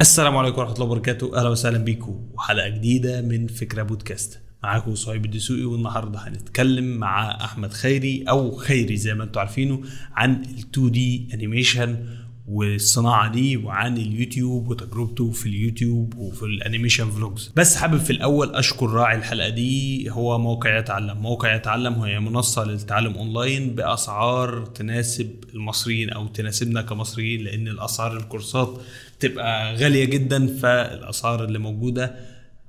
السلام عليكم ورحمة الله وبركاته. أهلا وسهلا بيكم. وحلقة جديدة من فكرة بودكاست. معاكم صهيب الدسوقي والنهاردة هنتكلم مع أحمد خيري أو خيري زي ما أنتم عارفينه عن ال 2D animation والصناعة دي وعن اليوتيوب وتجربته في اليوتيوب وفي ال animation vlogs بس حابب في الأول أشكر راعي الحلقة دي. هو موقع يتعلم. موقع يتعلم هي منصة للتعلم اونلاين بأسعار تناسب المصريين أو تناسبنا كمصريين لأن الأسعار الكورسات تبقى غالية جدا فالأسعار اللي موجودة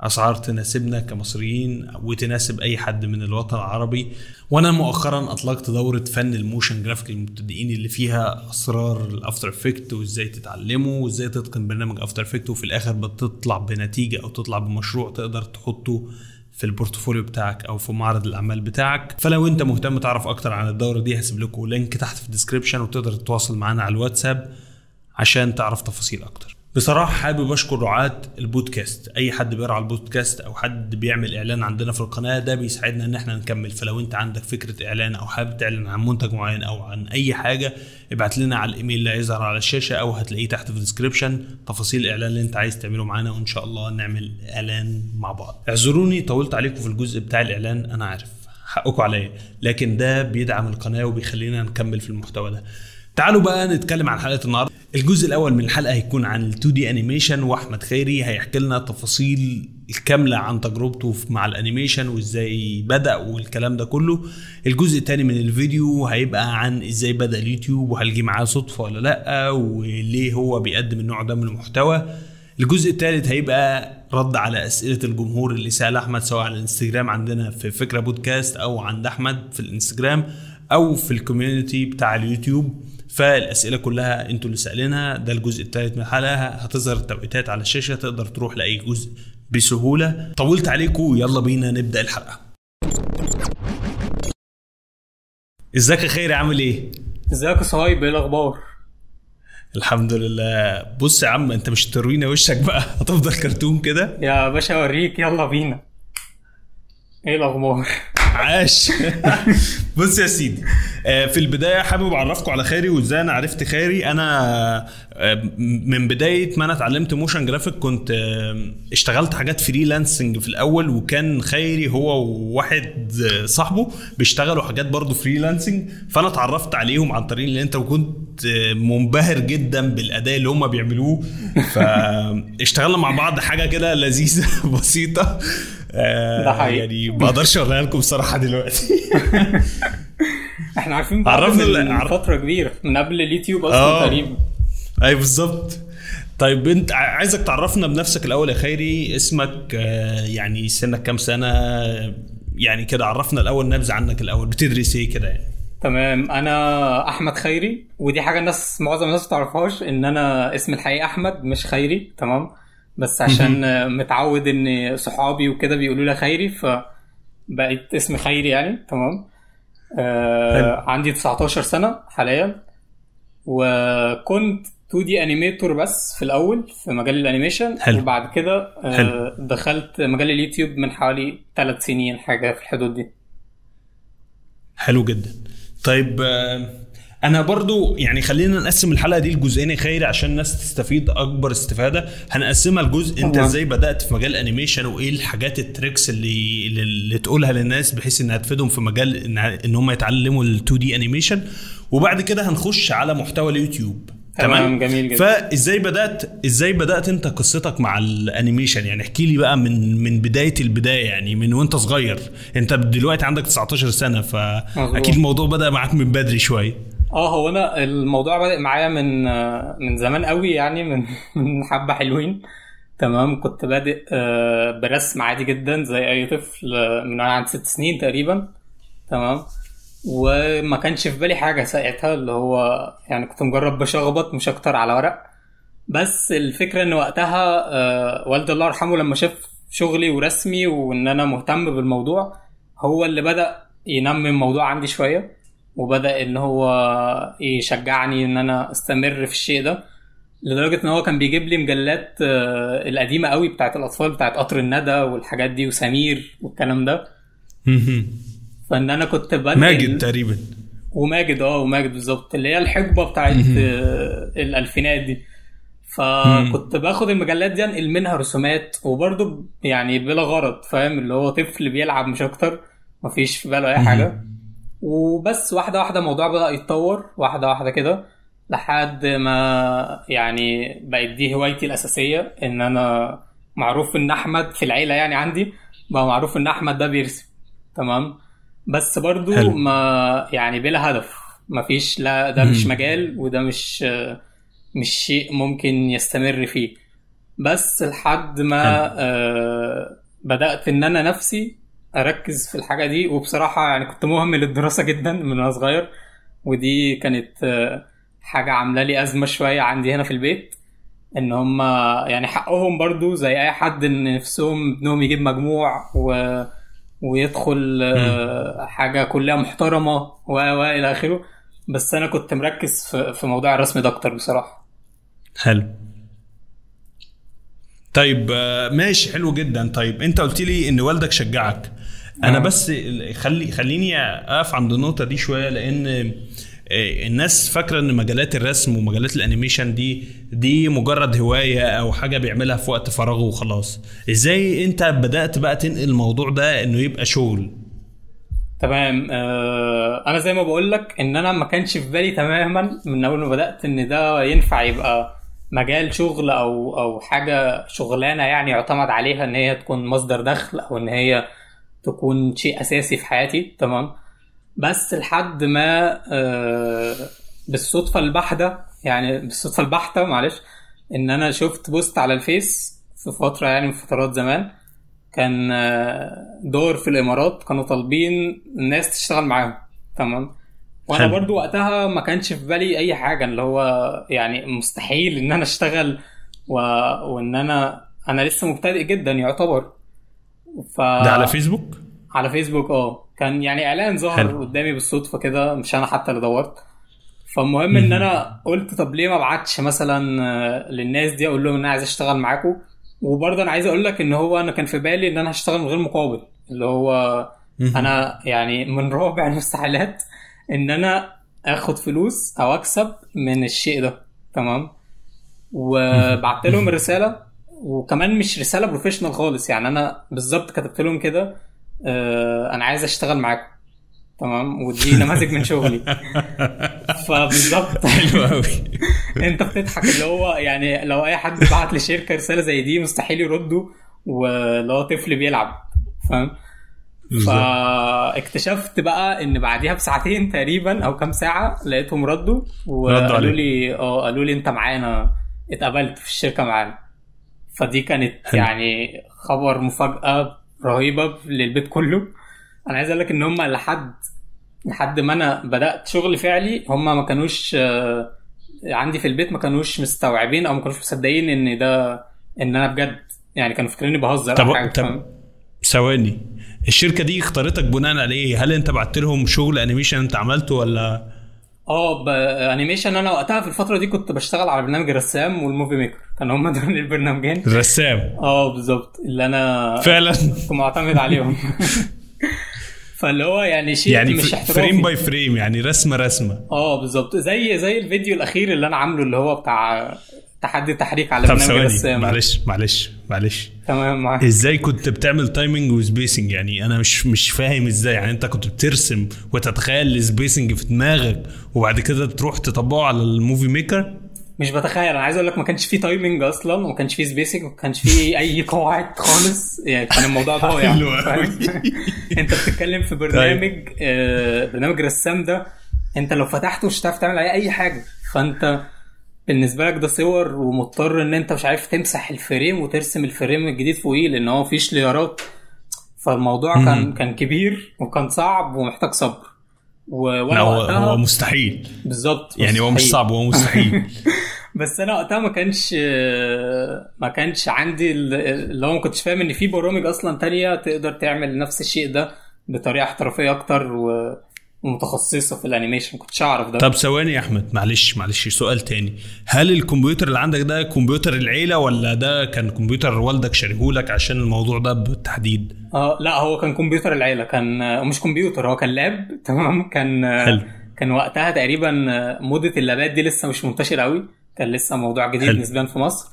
أسعار تناسبنا كمصريين وتناسب أي حد من الوطن العربي. وأنا مؤخرا أطلقت دورة فن ال motion graphic للمبتدئين اللي فيها أسرار ال After Effects وإزاي تتعلمه وإزاي تتقن برنامج After Effects وفي الآخر بتطلع بنتيجة أو تطلع بمشروع تقدر تحطه في ال portfolio بتاعك أو في معرض الأعمال بتاعك. فلو أنت مهتم تعرف أكتر عن الدورة دي هسيب لكم link تحت في ال description وتقدر تتواصل معانا على الواتساب. عشان تعرف تفاصيل أكتر. بصراحة حابب أشكر رعاة البودكاست. أي حد بيرعى البودكاست أو حد بيعمل إعلان عندنا في القناة ده بيساعدنا إن إحنا نكمل. فلو أنت عندك فكرة إعلان أو حابب تعلن عن منتج معين أو عن أي حاجة ابعت لنا على الإيميل اللي هيظهر على الشاشة أو هتلاقيه تحت في ال description تفاصيل الإعلان اللي أنت عايز تعمله معانا وإن شاء الله نعمل إعلان مع بعض. اعذروني طولت عليكم في الجزء بتاع الإعلان أنا عارف حقكم عليا لكن ده بيدعم القناة وبيخلينا نكمل في المحتوى ده. تعالوا بقى نتكلم عن حلقة النهارده. الجزء الأول من الحلقة هيكون عن ال 2D animation وأحمد خيري هيحكي لنا تفاصيل الكاملة عن تجربته مع ال animation وإزاي بدأ والكلام ده كله. الجزء الثاني من الفيديو هيبقى عن إزاي بدأ اليوتيوب وهل جه معاه صدفة ولا لأ وليه هو بيقدم النوع ده من المحتوى. الجزء الثالث هيبقى رد على أسئلة الجمهور اللي سأل أحمد سواء على الإنستجرام عندنا في فكرة بودكاست أو عند أحمد في الإنستجرام أو في ال community بتاع اليوتيوب. فالأسئلة كلها أنتوا اللي سألينها ده الجزء الثالث من الحلقة. هتظهر التوقيتات على الشاشة تقدر تروح لأي جزء بسهولة. طولت عليكم يلا بينا نبدأ الحلقة. ازيك يا خيري عامل إيه؟ ازيك يا صهيب؟ إيه الأخبار؟ الحمد لله. بص يا عم انت مش هتورينا وشك بقى. هتفضل كرتون كده. يا باشا أوريك. يلا بينا. إيه الأخبار؟ عاش. بص يا سيدي في البداية حابب أعرفكم على خيري وإزاي أنا عرفت خيري. أنا من بداية ما أنا اتعلمت motion graphic كنت اشتغلت حاجات freelancing في الأول وكان خيري هو وواحد صاحبه بيشتغلوا حاجات برضه freelancing فأنا اتعرفت عليهم عن طريق النت وكنت منبهر جدا بالأداء اللي هم بيعملوه. فاشتغلنا مع بعض حاجة كده لذيذة بسيطة. ده حقيقي. يعني ما أقدرش اوريها لكم بصراحة دلوقتي. إحنا عارفين عرفنا من عرف- فترة كبيرة من قبل اليوتيوب أصلا آه. تقريبا. أي بالظبط. طيب أنت عايزك تعرفنا بنفسك الأول يا خيري اسمك آه، يعني سنك كام سنة؟ يعني كده عرفنا الأول نبذة عنك الأول بتدرس إيه كده يعني؟ تمام. أنا أحمد خيري ودي حاجة الناس معظم الناس ما تعرفهاش إن أنا اسمي الحقيقي أحمد مش خيري تمام؟ بس عشان متعود إن صحابي وكده بيقولوا لي خيري فبقيت اسمي خيري يعني تمام؟ آه عندي 19 سنة حاليا وكنت 2D animator بس في الأول في مجال ال animation حلو. وبعد كده آه. دخلت مجال اليوتيوب من حوالي 3 سنين حاجة في الحدود دي. حلو جدا. طيب آه، أنا برضو يعني خلينا نقسم الحلقة دي لجزئين يا خيري عشان الناس تستفيد اكبر استفادة. هنقسمها لجزء انت. إزاي بدأت في مجال ال animation وايه الحاجات ال tricks اللي اللي, تقولها للناس بحيث انها تفيدهم في مجال إن, هم يتعلموا ال 2D animation وبعد كده هنخش على محتوى اليوتيوب. تمام، جميل جدا. فازاي بدأت إزاي بدأت انت قصتك مع ال animation يعني احكي لي بقى من من بداية البداية يعني من وانت صغير. انت دلوقتي عندك 19 سنة فأكيد. الموضوع بدأ معاك من بدري شوية. آه هو أنا الموضوع بدأ معايا من من زمان قوي يعني من من حبة حلوين. تمام؟ كنت بادئ آه، برسم عادي جدا زي أي طفل آه، من وأنا عندي ست سنين تقريبا. تمام؟ وما كانش في بالي حاجة ساعتها اللي هو يعني كنت مجرد بشخبط مش أكتر على ورق. بس الفكرة إن وقتها آه، والدي الله يرحمه لما شاف شغلي ورسمي وإن أنا مهتم بالموضوع هو اللي بدأ ينمي الموضوع عندي شوية. وبدأ إن هو يشجعني إن أنا أستمر في الشيء ده لدرجة إن هو كان بيجيب لي مجلات آه، القديمة قوي بتاعت الأطفال بتاعت قطر الندى والحاجات دي وسمير والكلام ده. فإن أنا كنت بنقل ماجد تقريبا. وماجد آه وماجد بالظبط اللي هي الحقبة بتاعت آه، الألفينات دي. فكنت باخد المجلات دي أنقل منها رسومات وبرضه يعني بلا غرض فاهم؟ اللي هو طفل بيلعب مش أكتر مفيش في باله أي حاجة. وبس واحدة واحدة الموضوع بدأ يتطور واحدة واحدة كده لحد ما يعني بقت دي هوايتي الأساسية إن أنا معروف إن أحمد في العيلة يعني عندي بقى معروف إن أحمد ده بيرسم تمام؟ بس برضو حلو. ما يعني بلا هدف مفيش لا ده مش مجال وده مش مش شيء ممكن يستمر فيه. بس لحد ما آه بدأت إن أنا نفسي أركز في الحاجة دي. وبصراحة يعني كنت مهمل الدراسة جدا من وأنا صغير. ودي كانت آه حاجة عاملة لي أزمة شوية عندي هنا في البيت. إن هم يعني حقهم برضو زي أي حد إن نفسهم ابنهم يجيب مجموع و... ويدخل آه، حاجة كلها محترمة و و إلى آخره. بس أنا كنت مركز في, في موضوع الرسم ده أكتر بصراحة. حلو. طيب آه، ماشي حلو جدا. طيب أنت قلت لي إن والدك شجعك. أنا آه. بس خلي خليني أقف عند النقطة دي شوية لأن آه، الناس فاكرة إن مجالات الرسم ومجالات الأنيميشن دي دي مجرد هواية أو حاجة بيعملها في وقت فراغه وخلاص. إزاي أنت بدأت بقى تنقل الموضوع ده إنه يبقى شغل؟ تمام. آه أنا زي ما بقول لك إن أنا ما كانش في بالي تماما من أول ما بدأت إن ده ينفع يبقى مجال شغل أو أو حاجة شغلانة يعني يعتمد عليها إن هي تكون مصدر دخل أو إن هي تكون شيء أساسي في حياتي تمام؟ بس لحد ما آه بالصدفة البحتة يعني بالصدفة البحتة معلش إن أنا شفت post على الفيس في فترة يعني من فترات زمان كان آه، دور في الإمارات كانوا طالبين الناس تشتغل معاهم تمام؟ وأنا حلو. برضو وقتها ما كانش في بالي أي حاجة اللي هو يعني مستحيل إن أنا أشتغل و... وإن أنا أنا لسه مبتدئ جدا يعتبر. ف... ده على فيسبوك على فيسبوك آه. كان يعني إعلان ظهر حلو. قدامي بالصدفة كده مش أنا حتى اللي دورت. فالمهم إن أنا قلت طب ليه ما أبعتش مثلا آه، للناس دي؟ أقول لهم إن أنا عايز أشتغل معاكم. وبرضه أنا عايز أقول لك إن هو أنا كان في بالي إن أنا هشتغل من غير مقابل. اللي هو أنا يعني من رابع المستحيلات إن أنا آخد فلوس أو أكسب من الشيء ده. تمام؟ وبعت لهم الرساله وكمان مش رسالة بروفيشنال خالص. يعني أنا بالظبط كتبت لهم كده آه، أنا عايز أشتغل معاكم. تمام؟ ودي نماذج من شغلي. فبالظبط. حلو قوي أنت بتضحك. اللي هو يعني لو أي حد بعت لشركه رسالة زي دي مستحيل يردوا واللي هو طفل بيلعب. فاهم؟ فاكتشفت بقى إن بعديها بساعتين تقريبا أو كام ساعة لقيتهم ردوا وقالوا. لي آه قالوا لي أنت معانا. اتقبلت في الشركة معانا. فدي كانت حلو. يعني خبر مفاجأة رهيبة للبيت كله أنا عايز أقول لك إن هم لحد لحد ما أنا بدأت شغل فعلي هم ما كانوش آه، عندي في البيت ما كانوش مستوعبين أو ما كانوش مصدقين إن ده إن أنا بجد يعني كانوا فاكريني بهزر طب طب؟ ثواني الشركة دي اختارتك بناء على إيه هل أنت بعت لهم شغل animation أنت عملته ولا آه animation أنا وقتها في الفترة دي كنت بشتغل على برنامج الرسام وال Movie Maker كانوا هم دول البرنامجين. رسام آه بالظبط. اللي أنا فعلا. كنت معتمد عليهم. فاللي هو يعني شيء يعني مش frame احترافي. by frame يعني رسمة رسمة. آه بالظبط. زي زي الفيديو الأخير اللي أنا عامله اللي هو بتاع تحدي تحريك على طب برنامج ثواني الرسام معلش معلش معلش. تمام معاك. إزاي كنت بتعمل timing و spacing يعني أنا مش مش فاهم إزاي. يعني أنت كنت بترسم وتتخيل ال spacing في دماغك وبعد كده تروح تطبقه على ال Movie Maker مش بتخيل. أنا عايز أقول لك ما كانش فيه timing أصلا وما كانش فيه spacing وما كانش فيه أي قواعد خالص. يعني كان الموضوع ضايع. أنت بتتكلم في برنامج آه برنامج رسام ده. أنت لو فتحته مش هتعرف تعمل عليه أي حاجة. فأنت بالنسبة لك ده صور ومضطر إن أنت مش عارف تمسح الفريم وترسم الفريم الجديد فوقيه لأن هو فيه شليارات فالموضوع كان مم. كان كبير وكان صعب ومحتاج صبر وأنا هو هو مستحيل بالظبط يعني هو مش. صعب هو مستحيل بس أنا وقتها ما كانش ما كانش عندي ال- اللي هو ما كنتش فاهم إن في برامج أصلا تانية تقدر تعمل نفس الشيء ده بطريقة احترافية أكتر و- ومتخصصه في ال animation ما كنتش أعرف ده طب ثواني يا أحمد معلش معلش سؤال تاني هل الكمبيوتر اللي عندك ده كمبيوتر العيلة ولا ده كان كمبيوتر والدك شاريهولك عشان الموضوع ده بالتحديد آه لا هو كان كمبيوتر العيلة كان مش كمبيوتر هو كان lap تمام كان حلو. كان وقتها تقريبا موضه اللابات دي لسه مش منتشرة قوي كان لسه موضوع جديد. نسبيا في مصر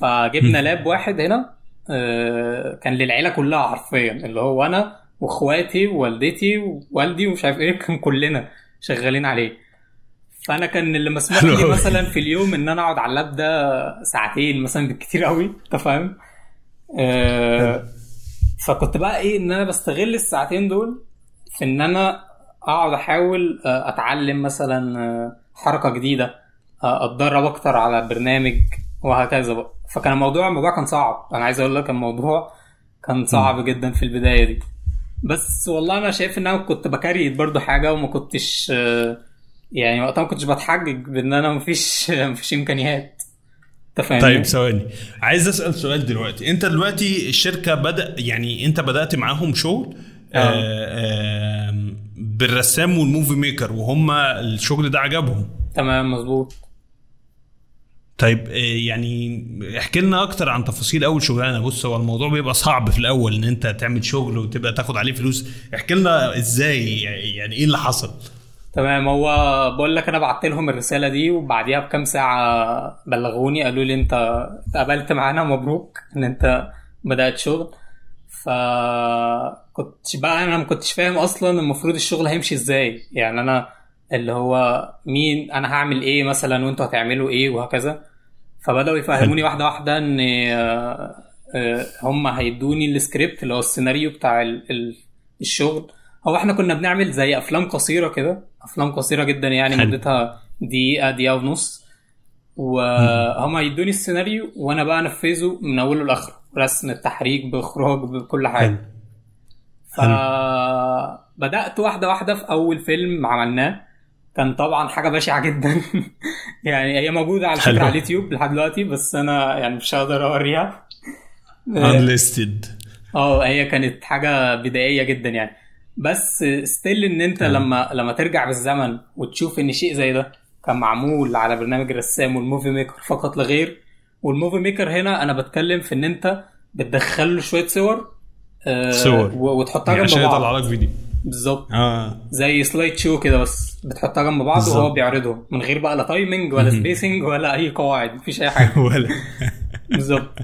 فجبنا مم. lap واحد هنا آه، كان للعيلة كلها حرفيا اللي هو أنا واخواتي ووالدتي ووالدي ومش عارف إيه كان كلنا شغالين عليه. فأنا كان اللي مسموح لي. مثلا في اليوم إن أنا أقعد على اللاب ده ساعتين مثلا بالكتير قوي أنت فاهم؟ آه، فكنت بقى إيه إن أنا بستغل الساعتين دول في إن أنا أقعد أحاول آه، أتعلم مثلا آه، حركة جديدة آه، أتدرب أكتر على برنامج وهكذا بقى. فكان الموضوع الموضوع كان صعب. أنا عايز أقول لك الموضوع كان صعب جدا في البداية دي. بس والله أنا شايف إن أنا كنت بكريت برضو حاجة وما كنتش آه، يعني وقتها ما كنتش بتحجج بإن أنا مفيش مفيش إمكانيات؟ طيب ثواني. عايز أسأل سؤال دلوقتي. أنت دلوقتي الشركة بدأ يعني أنت بدأت معاهم شغل آه. آه، بالرسام والموفي ميكر وهم الشغل ده عجبهم. تمام مظبوط. طيب آه، يعني احكي لنا أكتر عن تفاصيل أول شغلانة. بص هو الموضوع بيبقى صعب في الأول إن أنت تعمل شغل وتبقى تاخد عليه فلوس. احكي لنا إزاي يعني إيه اللي حصل؟ تمام. هو بقول لك أنا بعت لهم الرسالة دي وبعديها بكام ساعة بلغوني قالوا لي أنت اتقابلت معانا مبروك إن أنت بدأت شغل. فكنت بقى أنا ما كنتش فاهم أصلا المفروض الشغل هيمشي إزاي. يعني أنا اللي هو مين أنا هعمل إيه مثلا وأنتوا هتعملوا إيه وهكذا. فبدأوا يفهموني واحدة واحدة إن آه، آه، هم هيدوني السكريبت اللي هو السيناريو بتاع ال- ال- الشغل. هو إحنا كنا بنعمل زي أفلام قصيرة كده أفلام قصيرة جدا يعني. مدتها دقيقة دقيقة ونص. وهم هيدوني السيناريو وأنا بقى أنفذه من أوله لآخره. رسم التحريك بإخراج بكل حاجة. فبدأت واحدة واحدة في أول فيلم عملناه. كان طبعا حاجة بشعة جدا يعني هي موجودة على. فكرة على اليوتيوب لحد دلوقتي بس أنا يعني مش هقدر أوريها unlisted آه هي كانت حاجة بدائية جدا يعني بس still إن أنت. لما لما ترجع بالزمن وتشوف إن شيء زي ده كان معمول على برنامج الرسام وال Movie Maker فقط لا غير وال Movie Maker هنا أنا بتكلم في إن أنت بتدخل له شوية صور آه، صور. وتحطها يعني جنب عشان يطلع بعض لك فيديو بالظبط آه زي slide show كده بس بتحطها جنب بعض بالظبط. وهو بيعرضهم من غير بقى لا timing ولا. spacing ولا أي قواعد مفيش أي حاجة ولا بالظبط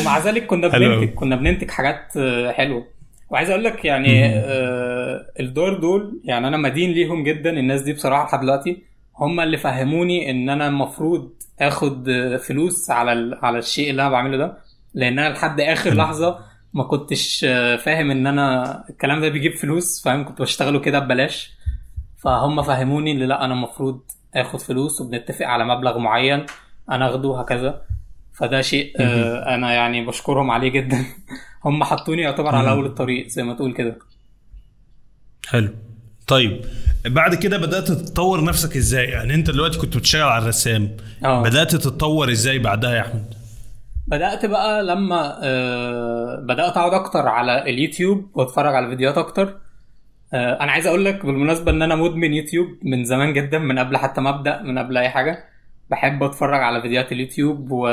ومع ذلك كنا. بننتج كنا بننتج حاجات آه، حلوة وعايز أقول لك يعني. آه الدور دول يعني أنا مدين ليهم جدا الناس دي بصراحة لحد دلوقتي هم اللي فهموني إن أنا المفروض آخد آه، فلوس على على الشيء اللي أنا بعمله ده لأن أنا لحد آخر. لحظة ما كنتش آه، فاهم إن أنا الكلام ده بيجيب فلوس فاهم؟ كنت بشتغله كده ببلاش. فهم فهموني إن لأ أنا المفروض آخد فلوس وبنتفق على مبلغ معين أنا آخده هكذا فده شيء آه، أنا يعني بشكرهم عليه جدا. هم حطوني يعتبر على. أول الطريق زي ما تقول كده. حلو. طيب بعد كده بدأت تطور نفسك إزاي؟ يعني أنت دلوقتي كنت بتشتغل على الرسام. آه. بدأت تتطور إزاي بعدها يا أحمد؟ بدأت بقى لما آه، بدأت أقعد أكتر على اليوتيوب وأتفرج على فيديوهات أكتر. آه، أنا عايز أقول لك بالمناسبة إن أنا مدمن يوتيوب من زمان جدا من قبل حتى ما أبدأ من قبل أي حاجة. بحب أتفرج على فيديوهات اليوتيوب و...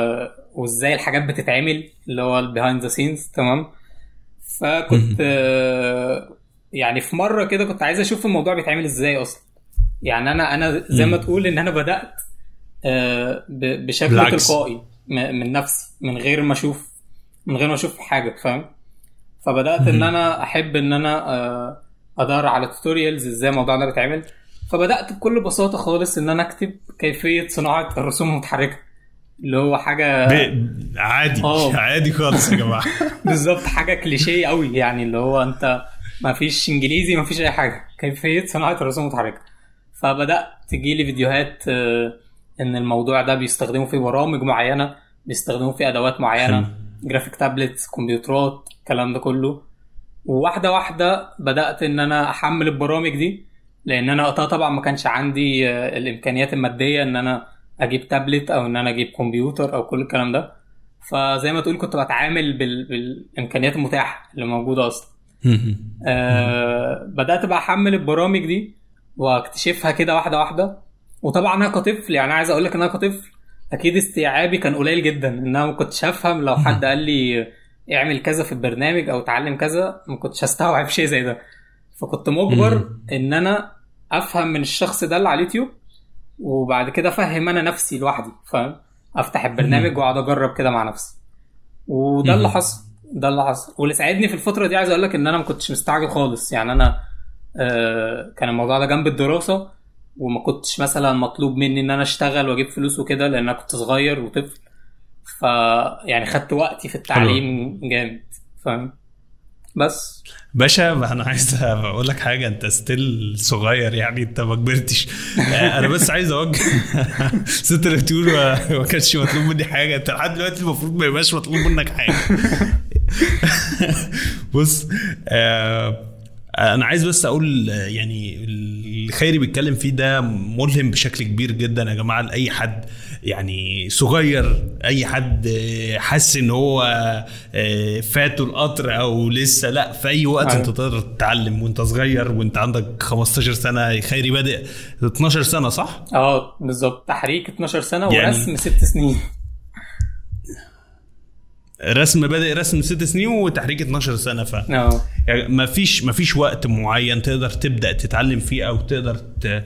وإزاي الحاجات بتتعمل اللي هو ال behind the scenes تمام؟ فكنت آه، يعني في مرة كده كنت عايز أشوف الموضوع بيتعمل إزاي أصلا. يعني أنا أنا زي ما. تقول إن أنا بدأت بشكل. تلقائي. من نفسي من غير ما أشوف من غير ما أشوف حاجة فاهم فبدأت إن. أنا أحب إن أنا آه، أدور على توتوريالز إزاي الموضوع ده بيتعمل فبدأت بكل بساطة خالص إن أنا أكتب كيفية صناعة الرسوم المتحركة اللي هو حاجة ب... عادي آه. عادي خالص يا جماعة بالظبط حاجة كليشيه قوي يعني اللي هو أنت ما فيش إنجليزي ما فيش أي حاجة كيفية صناعة الرسوم المتحركة فبدأت تجي لي فيديوهات آه، إن الموضوع ده بيستخدموا فيه برامج معينة بيستخدموا فيه أدوات معينة حلو. graphic tablets كمبيوترات الكلام ده كله. وواحدة واحدة بدأت إن أنا أحمل البرامج دي لأن أنا وقتها طبعا ما كانش عندي آه، الإمكانيات المادية إن أنا أجيب تابلت أو إن أنا أجيب كمبيوتر أو كل الكلام ده. فزي ما تقول كنت بتعامل بال... بالإمكانيات المتاحة اللي موجودة أصلا. آه بدأت بقى أحمل البرامج دي وأكتشفها كده واحدة واحدة. وطبعا أنا كطفل يعني عايز أقول لك إن أنا كطفل أكيد استيعابي كان قليل جدا إن أنا ما كنتش افهم لو حد قال لي اعمل كذا في البرنامج أو اتعلم كذا ما كنتش هستوعب شيء زي ده. فكنت مجبر. إن أنا أفهم من الشخص ده اللي على اليوتيوب وبعد كده أفهم أنا نفسي لوحدي فاهم؟ أفتح البرنامج وأقعد أجرب كده مع نفسي. وده اللي حصل ده اللي حصل. واللي ساعدني في الفترة دي عايز أقول لك إن أنا ما كنتش مستعجل خالص يعني أنا آه كان الموضوع ده جنب الدراسة. وما كنتش مثلا مطلوب مني إن أنا أشتغل وأجيب فلوس وكده لأن أنا كنت صغير وطفل. ف يعني خدت وقتي في التعليم جامد فاهم؟ بس. باشا أنا عايز أقول لك حاجة أنت ستيل صغير يعني أنت ما كبرتش. أنا بس عايز اوجه ست اللي بتقول ما كانش مطلوب مني حاجة. أنت لحد دلوقتي المفروض ما يبقاش مطلوب منك حاجة. بص آه أنا عايز بس أقول يعني اللي خيري بيتكلم فيه ده ملهم بشكل كبير جدا يا جماعة لأي حد يعني صغير أي حد حاسس إن هو فاته القطر أو لسه لأ في أي وقت أنت تقدر تتعلم وأنت صغير وأنت عندك 15 سنة خيري بادئ 12 سنة صح؟ آه بالظبط. تحريك 12 سنة يعني ورسم ست سنين. رسم بادئ رسم ست سنين وتحريك 12 سنة ف يعني ما فيش ما فيش وقت معين تقدر تبدأ تتعلم فيه أو تقدر ت...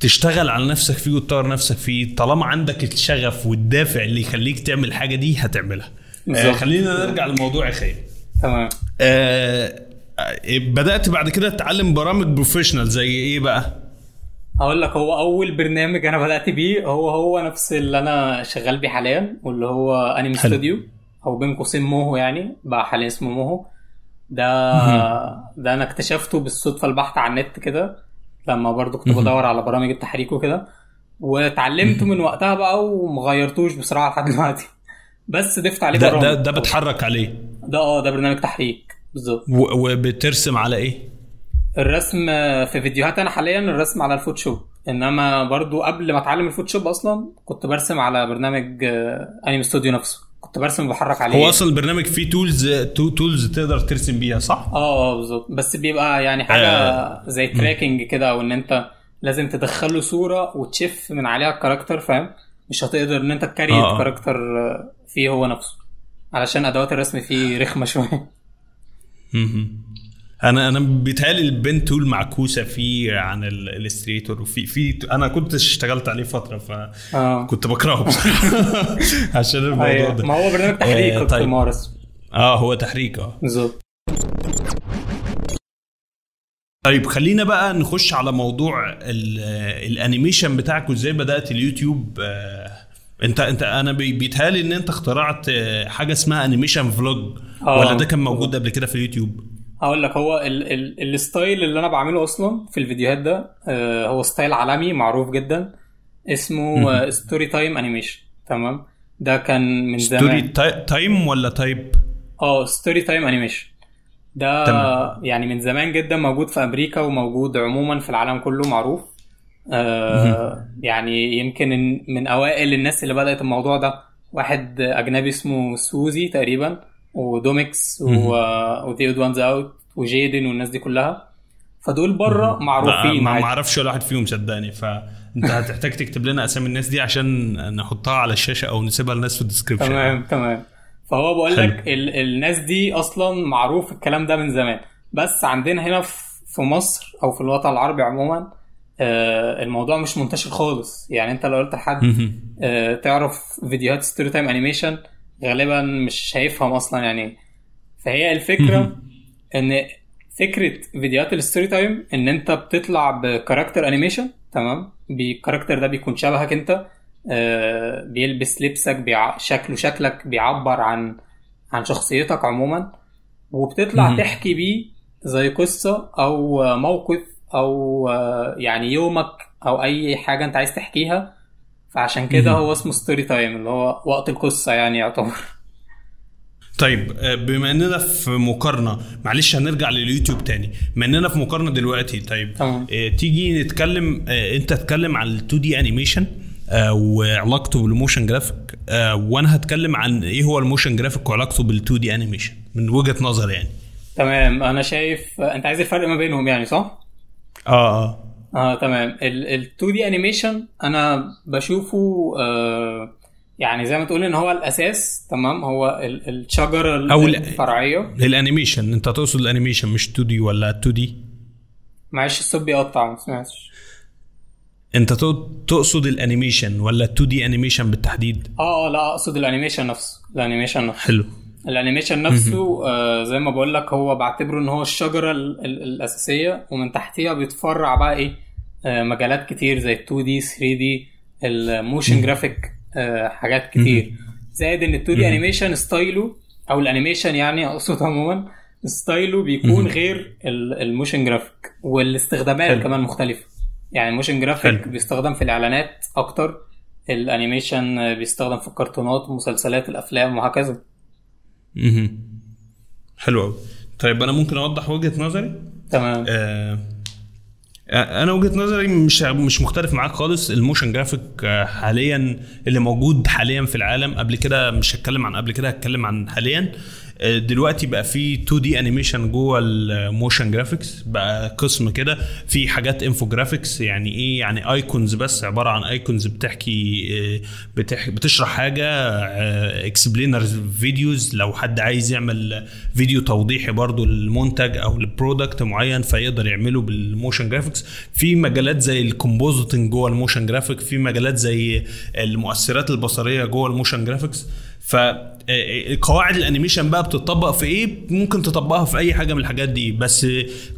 تشتغل على نفسك فيه وتطور نفسك فيه. طالما عندك الشغف والدافع اللي يخليك تعمل الحاجة دي هتعملها. آه خلينا نرجع لموضوع خير تمام. آه بدأت بعد كده تتعلم برامج professional زي إيه بقى؟ هقول لك هو أول برنامج أنا بدأت بيه هو هو نفس اللي أنا شغال بيه حاليا واللي هو Anime Studio أو بين قوسين Moho يعني بقى حاليا اسمه Moho. ده ده أنا اكتشفته بالصدفة البحته على النت كده لما برضو كنت بدور على برامج التحريك وكده. واتعلمته من وقتها بقى ومغيرتوش بصراحه لحد دلوقتي. بس ضفت عليه ده ده, ده بتحرك عليه. ده آه ده برنامج تحريك. بالظبط. وبترسم على إيه؟ الرسم في فيديوهات أنا حاليا الرسم على ال Photoshop. انما برضو قبل ما اتعلم ال Photoshop أصلا كنت برسم على برنامج Anime Studio نفسه. كنت برسم وبحرك عليه هو أصلا البرنامج فيه tools tools تقدر ترسم بيها صح؟ آه آه بالظبط بس بيبقى يعني حاجة آه. زي tracking كده أو ان أنت لازم تدخل له صورة وتشف من عليها ال character فاهم؟ مش هتقدر إن أنت ت create آه. ال character فيه هو نفسه علشان أدوات الرسم فيه رخمة شوية أنا أنا بيتهيألي ال pen tool معكوسة فيه عن ال Illustrator وفي في أنا كنت اشتغلت عليه فترة فكنت بكرهه بصراحة عشان الموضوع أيوة. ده. ما هو برنامج تحريك آه طيب. ممارس آه هو تحريك آه. بالظبط. طيب خلينا بقى نخش على موضوع ال animation بتاعك وازاي بدأت اليوتيوب آه. انت انت أنا بيتهيألي ان انت اخترعت حاجة اسمها animation vlog ولا ده كان موجود قبل كده في اليوتيوب؟ هقول لك هو ال ال ال style اللي أنا بعمله أصلا في الفيديوهات ده آه هو ستايل عالمي معروف جدا. اسمه story time animation تمام؟ ده كان من زمان. story time ولا type آه story time animation ده تمام. يعني من زمان جدا موجود في أمريكا وموجود عموما في العالم كله معروف. آه يعني يمكن من أوائل الناس اللي بدأت الموضوع ده. واحد أجنبي اسمه sWooZie تقريبا. و Domics و TheOdd1sOut و Jaiden والناس دي كلها. فدول بره معروفين. ما أعرفش ولا واحد فيهم صدقني. فانت هتحتاج تكتب لنا اسامي الناس دي عشان نحطها على الشاشة أو نسيبها للناس في ال description تمام تمام. فهو بقول لك ال- الناس دي أصلا معروف الكلام ده من زمان. بس عندنا هنا في مصر أو في الوطن العربي عموما آه الموضوع مش منتشر خالص. يعني انت لو قلت لحد آه تعرف فيديوهات story time animation غالبا مش هيفهم أصلا يعني. فهي الفكرة إن فكرة فيديوهات ال story time إن أنت بتطلع ب character animation تمام؟ ال character ده بيكون شبهك أنت. آه بيلبس لبسك بيع... شكله شكلك بيعبر عن عن شخصيتك عموما. وبتطلع. تحكي بيه زي قصة أو موقف أو يعني يومك أو أي حاجة أنت عايز تحكيها. فعشان كده. هو اسمه story time اللي هو وقت القصة يعني يعتبر طيب آه، بما اننا في مقارنة معلش هنرجع لليوتيوب تاني بما اننا في مقارنة دلوقتي طيب تمام. آه، تيجي نتكلم آه، انت تتكلم عن ال 2D animation وعلاقته بال motion graphic آه، وأنا هتكلم عن إيه هو ال motion graphic وعلاقته بال 2D animation من وجهة نظري يعني تمام أنا شايف انت عايز الفرق ما بينهم يعني صح؟ آه آه آه تمام. ال 2D animation أنا بشوفه آه يعني زي ما تقول إن هو الأساس تمام؟ هو ال- الشجرة أو ال- الفرعية. ال animation أنت تقصد ال animation مش 2D ولا 2D معلش الصوت بيقطع ما سمعتش أنت تق- تقصد ال animation ولا 2D animation بالتحديد؟ آه آه لا أقصد ال animation نفسه. ال animation نفسه. حلو. ال animation نفسه آه زي ما بقول لك هو بعتبره إن هو الشجرة ال ال الأساسية ومن تحتيها بيتفرع بقى إيه آه مجالات كتير زي 2D 3D ال motion graphic آه حاجات كتير. زائد إن ال 2D animation ال style بتاعه أو ال animation يعني أقصد عموما style ـه بيكون غير ال- ال motion graphic والاستخدامات حلو. كمان مختلفة. يعني ال motion graphic حلو. بيستخدم في الإعلانات أكتر ال animation بيستخدم في الكرتونات ومسلسلات الأفلام وهكذا. مهم. حلو قوي طيب أنا ممكن أوضح وجهة نظري؟ تمام. آه أنا وجهة نظري مش مش مختلف معاك خالص. ال motion graphic آه، حاليا اللي موجود حاليا في العالم قبل كده مش هتكلم عن قبل كده هتكلم عن حاليا. آه، دلوقتي بقى في 2D animation جوه ال motion graphics بقى قسم كده في حاجات infographics يعني إيه؟ يعني icons بس عبارة عن icons بتحكي آه، بتشرح حاجة explainers videos لو حد عايز يعمل فيديو توضيحي برضو للمنتج أو ل product معين فيقدر يعمله بال motion graphics في مجالات زي ال compositing جوه ال motion graphic في مجالات زي المؤثرات البصرية جوه ال motion graphics. فقواعد ال animation بقى بتطبق في إيه؟ ممكن تطبقها في اي حاجة من الحاجات دي بس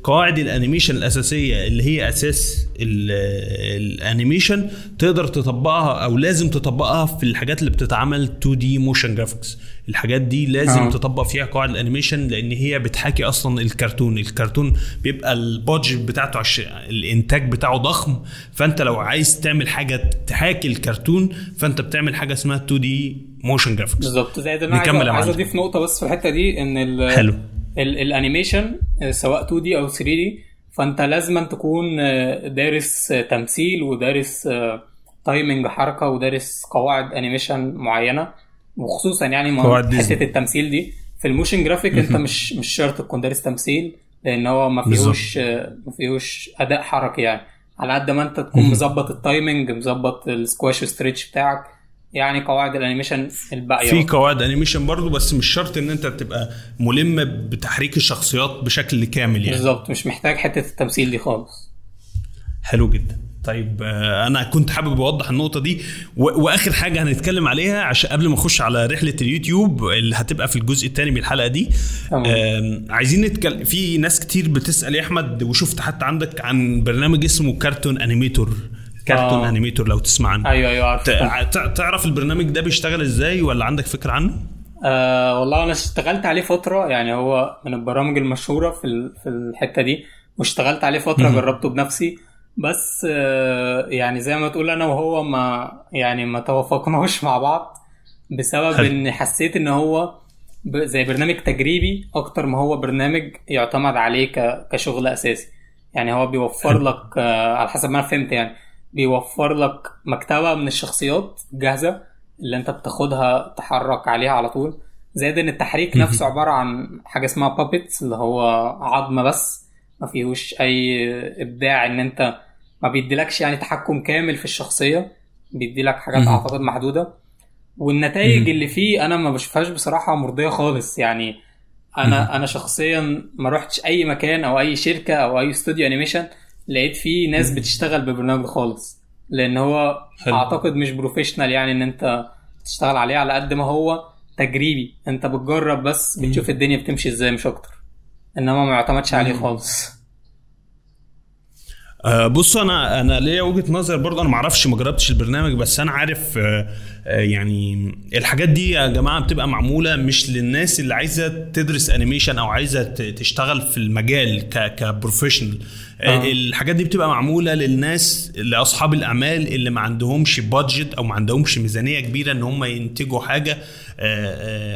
قواعد ال animation الأساسية اللي هي أساس ال- ال animation تقدر تطبقها أو لازم تطبقها في الحاجات اللي بتتعمل 2D motion graphics الحاجات دي لازم آه. تطبق فيها قواعد ال animation لأن هي بتحاكي أصلا الكرتون. الكرتون بيبقى ال budget بتاعته عش... الإنتاج بتاعه ضخم فأنت لو عايز تعمل حاجة تحاكي الكرتون فأنت بتعمل حاجة اسمها 2D motion graphics بالظبط زائد إن أنا نكمل عايز. أضيف نقطة بس في الحتة دي إن ال حلو. ال ال animation آه، سواء 2D أو 3D فأنت لازم تكون آه، دارس آه، تمثيل ودارس timing حركه ودارس قواعد animation معينة وخصوصا يعني. حتة التمثيل دي في ال motion graphic أنت مش مش شرط تكون دارس تمثيل لأن هو ما. فيهوش ما فيهوش أداء حركي يعني على قد ما أنت تكون مظبط ال timing مظبط ال squash stretch بتاعك يعني قواعد ال animation الباقية في قواعد animation برضو بس مش شرط إن أنت تبقى ملم بتحريك الشخصيات بشكل كامل يعني. بالظبط مش محتاج حتة التمثيل دي خالص. حلو جدا. طيب آه، أنا كنت حابب أوضح النقطة دي. وآخر حاجة هنتكلم عليها عشان قبل ما نخش على رحلة اليوتيوب اللي هتبقى في الجزء الثاني من الحلقة دي. عايزين نتكلم في ناس كتير بتسأل يا أحمد وشفت حتى عندك عن برنامج اسمه Cartoon Animator. Cartoon آه. Animator لو تسمع عنه. أيوه أيوه عارف تع- تع- تعرف البرنامج ده بيشتغل إزاي ولا عندك فكرة عنه؟ آه والله أنا اشتغلت عليه فترة يعني هو من البرامج المشهورة في في الحتة دي واشتغلت عليه فترة جربته بنفسي. بس آه يعني زي ما تقول أنا وهو ما يعني ما توافقناش مع بعض بسبب حلو. إن حسيت إن هو زي برنامج تجريبي أكتر ما هو برنامج يعتمد عليه كشغل أساسي. يعني هو بيوفر. لك آه على حسب ما أنا فهمت يعني. بيوفر لك مكتبة من الشخصيات جاهزة اللي انت بتاخدها تحرك عليها على طول. زائد إن التحريك نفسه عبارة عن حاجة اسمها بابتس اللي هو عظم بس ما فيهوش أي إبداع إن انت ما بيديلكش يعني تحكم كامل في الشخصية بيديلك حاجات. أعتقد محدودة. والنتائج. اللي فيه أنا ما بشوفهاش بصراحة مرضية خالص. يعني أنا أنا شخصيا ما رحتش أي مكان أو أي شركة أو أي استوديو animation لقيت فيه ناس بتشتغل بالبرنامج ده خالص. لأن هو حلو. أعتقد مش professional يعني إن أنت تشتغل عليه. على قد ما هو تجريبي. أنت بتجرب بس بتشوف الدنيا بتمشي إزاي مش أكتر. إنما ما يعتمدش عليه خالص. آه، بص أنا أنا ليا وجهة نظر برضه أنا ما أعرفش ما جربتش البرنامج بس أنا عارف آه، آه، يعني الحاجات دي يا جماعة بتبقى معمولة مش للناس اللي عايزة تدرس animation أو عايزة تشتغل في المجال ك professional آه. الحاجات دي بتبقى معمولة للناس لأصحاب الاعمال اللي ما عندهمش budget أو ما عندهمش ميزانية كبيرة إن هم ينتجوا حاجة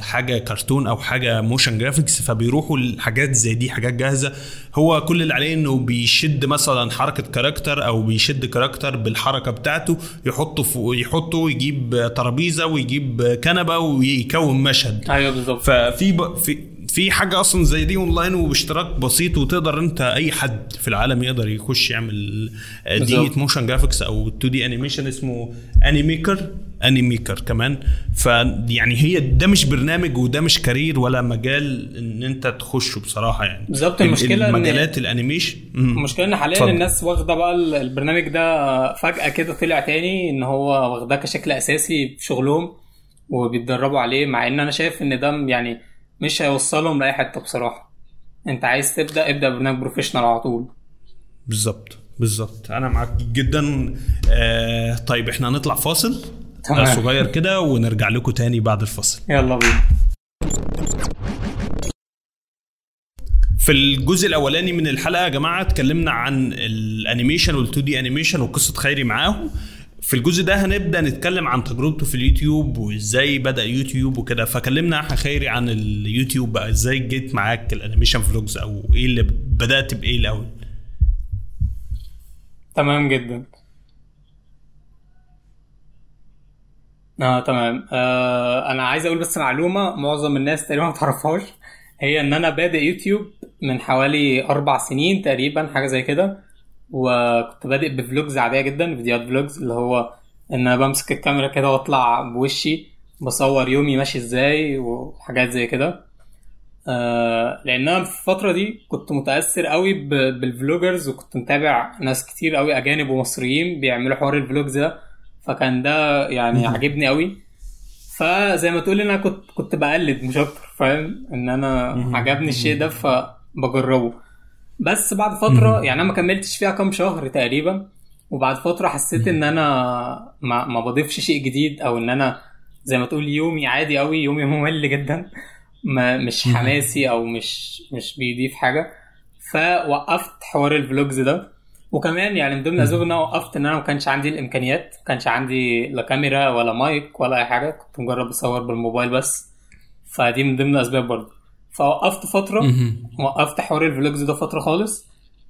حاجة كرتون أو حاجة motion graphics فبيروحوا لحاجات زي دي حاجات جاهزة. هو كل اللي عليه إنه بيشد مثلا حركة character أو بيشد character بالحركة بتاعته يحطه فوق يحطه يجيب ترابيزة ويجيب كنبة ويكون مشهد. أيوه بالظبط. ففي ب... في في حاجة أصلا زي دي اونلاين وباشتراك بسيط وتقدر أنت أي حد في العالم يقدر يخش يعمل بالظبط. دي motion graphics أو 2D animation اسمه Animaker Animaker كمان. فيعني هي ده مش برنامج وده مش career ولا مجال ان انت تخشه بصراحة يعني. بالظبط المشكلة مجالات ال animation. المشكلة إن حاليا. الناس واخدة بقى ال- البرنامج ده فجأة كده طلع تاني إن هو واخداه كشكل أساسي في شغلهم وبيتدربوا عليه مع إن أنا شايف إن ده يعني مش هيوصلهم لأي حتة بصراحة. أنت عايز تبدأ ابدأ برنامج بروفيشنال على طول. بالظبط بالظبط. أنا معاك جدا. آه طيب إحنا هنطلع فاصل؟ تمام. صغير كده ونرجع لكم تاني بعد الفاصل. يلا بينا. في الجزء الأولاني من الحلقة يا جماعة اتكلمنا عن ال animation وال 2D animation وقصة خيري معاهم. في الجزء ده هنبدأ نتكلم عن تجربته في اليوتيوب وإزاي بدأ يوتيوب وكده. فكلمنا إحنا خيري عن اليوتيوب بقى إزاي جيت معاك ال animation vlogs أو إيه اللي بدأت بإيه الأول؟ تمام جدا. آه تمام. آه أنا عايز أقول بس معلومة معظم الناس تقريبا ما تعرفهاش. هي إن أنا بادئ يوتيوب من حوالي أربع سنين تقريبا حاجة زي كده. وكنت بادئ ب vlogs عادية جدا فيديوهات vlogs اللي هو إن أنا بمسك الكاميرا كده وأطلع بوشي بصور يومي ماشي إزاي وحاجات زي كده. آه لأن أنا في الفترة دي كنت متأثر قوي بال vloggers وكنت متابع ناس كتير قوي أجانب ومصريين بيعملوا حوار ال vlogs ده. فكان ده يعني عجبني قوي. فزي ما تقول أنا كنت كنت بقلد مش أكتر فاهم؟ إن أنا. عجبني الشيء ده فبجربه. بس بعد فترة يعني أنا ما كملتش فيها كام شهر تقريبا وبعد فترة حسيت إن أنا ما, ما بضيفش شيء جديد أو إن أنا زي ما تقول يومي عادي قوي يومي ممل جدا. ما مش. حماسي أو مش مش بيضيف حاجة. فوقفت حوار الفلوجز ده. وكمان يعني من ضمن الأسباب إن أنا وقفت إن أنا ما كانش عندي الإمكانيات ما كانش عندي لا كاميرا ولا مايك ولا أي حاجة كنت مجرد بصور بالموبايل بس. فدي من ضمن الأسباب برضه. فوقفت فترة. وقفت حوار ال vlogs ده فترة خالص.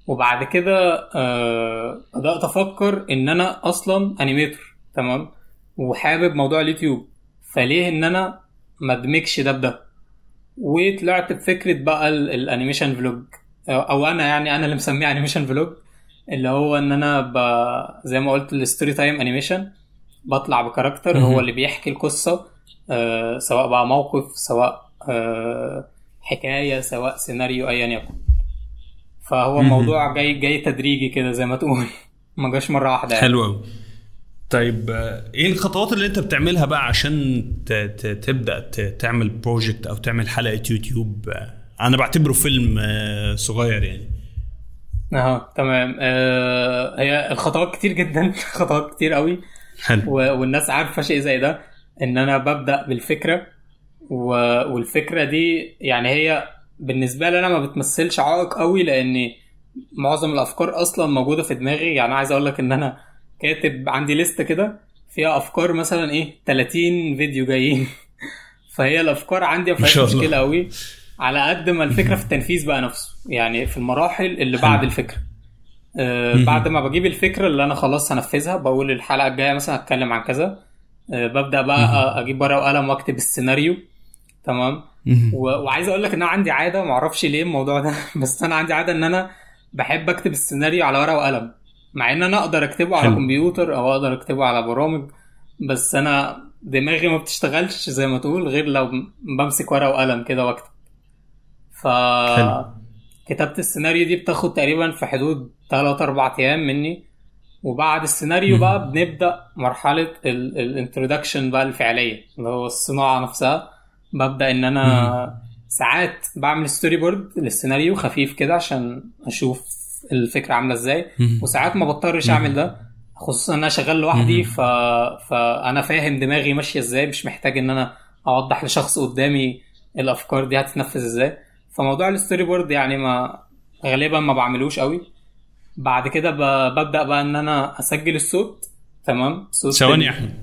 وبعد كده آه بدأت أفكر إن أنا أصلا animator تمام؟ وحابب موضوع اليوتيوب. فليه إن أنا ما أدمجش ده بده؟ وطلعت بفكرة بقى ال- ال animation vlog أو أو أنا يعني أنا اللي مسميه animation vlog اللي هو ان أنا ب... زي ما قلت ال story time animation بطلع ب character. هو اللي بيحكي القصة آه سواء بقى موقف سواء آه حكاية سواء سيناريو أيا يكن فهو. الموضوع جاي جاي تدريجي كده زي ما تقول ما جاش مرة واحدة يعني. حلو قوي طيب آه، إيه الخطوات اللي أنت بتعملها بقى عشان ت- ت- تبدأ ت- تعمل project أو تعمل حلقة يوتيوب آه، أنا بعتبره فيلم آه، صغير يعني أها تمام. آه هي الخطوات كتير جدا خطوات كتير قوي. حلو. والناس عارفة شيء زي ده إن أنا ببدأ بالفكرة. و... والفكرة دي يعني هي بالنسبة لي أنا ما بتمثلش عائق قوي لأن معظم الأفكار أصلا موجودة في دماغي. يعني عايز أقول لك إن أنا كاتب عندي لستة كده فيها أفكار مثلا إيه 30 فيديو جايين. فهي الأفكار عندي ما فيهاش. مشكلة قوي. على قد ما الفكرة في التنفيذ بقى نفسه يعني في المراحل اللي بعد. الفكرة آه. بعد ما بجيب الفكرة اللي أنا خلاص هنفذها بقول الحلقة الجاية مثلا اتكلم عن كذا آه ببدأ بقى. أجيب ورقة وقلم وأكتب السيناريو تمام. و... وعايز أقول لك إن أنا عندي عادة معرفش ليه الموضوع ده بس أنا عندي عادة إن أنا بحب أكتب السيناريو على ورقة وقلم مع إن أنا أقدر أكتبه على. كمبيوتر أو أقدر أكتبه على برامج بس أنا دماغي ما بتشتغلش زي ما تقول غير لو بمسك ورقة وقلم كده وأكتب ف حلو. كتابة السيناريو دي بتاخد تقريبا في حدود 3 4 أيام مني وبعد السيناريو. بقى بنبدأ مرحلة ال production بقى الفعلية اللي هو الصناعة نفسها ببدأ إن أنا ساعات بعمل storyboard للسيناريو خفيف كده عشان أشوف الفكرة عاملة إزاي. وساعات ما بضطرش أعمل ده خصوصا إن أنا شغال لوحدي. ف... فانا فاهم دماغي ماشية إزاي مش محتاج إن أنا أوضح لشخص قدامي الأفكار دي هتتنفذ إزاي فموضوع ال storyboard يعني ما غالبا ما بعملوش قوي بعد كده. ببدأ بقى إن أنا أسجل الصوت تمام صوت ثواني يا أحمد.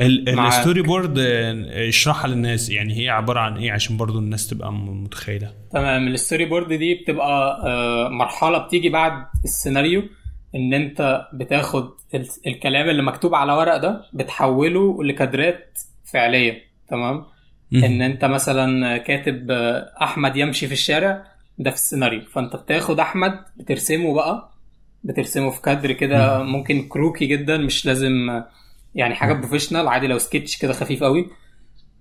ال storyboard اشرحها للناس يعني هي عبارة عن إيه عشان برضو الناس تبقى متخيلة تمام ال storyboard دي بتبقى آه، مرحلة بتيجي بعد السيناريو إن أنت بتاخد ال- الكلام اللي مكتوب على ورق ده بتحوله لكادرات فعلية تمام. إن أنت مثلا كاتب أحمد يمشي في الشارع ده في السيناريو. فأنت بتاخد أحمد بترسمه بقى بترسمه في كادر كده ممكن كروكي جدا مش لازم يعني حاجة professional عادي لو سكتش كده خفيف قوي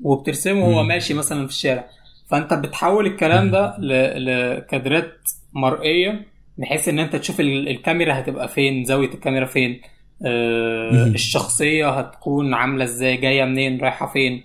وبترسمه وهو. ماشي مثلا في الشارع. فأنت بتحول الكلام ده لكادرات مرئية بحيث إن أنت تشوف ال- الكاميرا هتبقى فين زاوية الكاميرا فين آه. الشخصية هتكون عاملة إزاي جاية منين رايحة فين.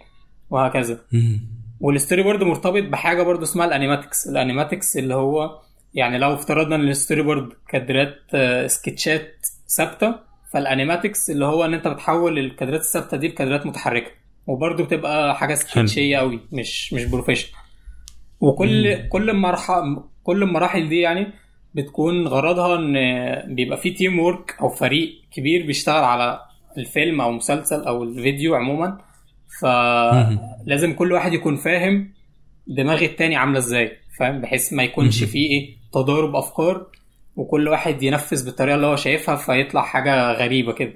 وهكذا. مم. وال storyboard مرتبط بحاجة برضو اسمها ال animatics. ال animatics اللي هو يعني لو افترضنا إن ال storyboard كادرات آه، سكتشات ثابتة فال animatics اللي هو إن أنت بتحول الكادرات الثابتة دي لكادرات متحركة. وبرضو بتبقى حاجة سكتشية قوي مش مش professional وكل كل المرحله كل المراحل دي يعني بتكون غرضها إن بيبقى في team work أو فريق كبير بيشتغل على الفيلم أو مسلسل أو الفيديو عموما. فلازم كل واحد يكون فاهم دماغ التاني عاملة إزاي فاهم بحيث ما يكونش. فيه إيه تضارب أفكار وكل واحد ينفذ بالطريقة اللي هو شايفها فيطلع حاجة غريبة كده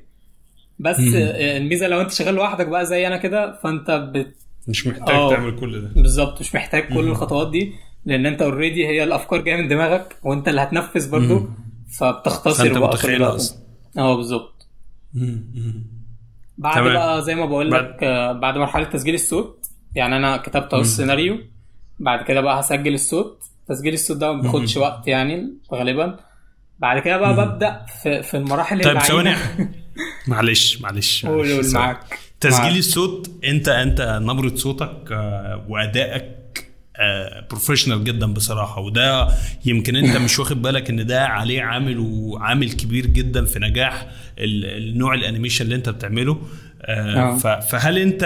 بس الميزة لو انت شغال لوحدك بقى زي أنا كده فانت بت... مش محتاج آه. تعمل كل ده بالظبط مش محتاج كل. الخطوات دي لأن انت اوريدي هي الأفكار جاية من دماغك وانت اللي هتنفذ برضو. فبتختصر بقى متخيلها. أصلا آه بالظبط. بعد تمام. بقى زي ما بقول بعد- لك آه، بعد مرحلة تسجيل الصوت يعني أنا كتبت أهو. السيناريو بعد كده بقى هسجل الصوت تسجيل الصوت ده ما بياخدش. وقت يعني غالبا بعد كده بقى. ببدأ في, في المراحل طيب ثواني. معلش معلش قول معلش، قول. معاك تسجيل معاك. الصوت انت أنت نبرة صوتك آه، وأدائك professional جدا بصراحة. وده يمكن أنت مش واخد بالك إن ده عليه عامل وعامل كبير جدا في نجاح ال- النوع ال animation اللي أنت بتعمله. آه، آه. فهل أنت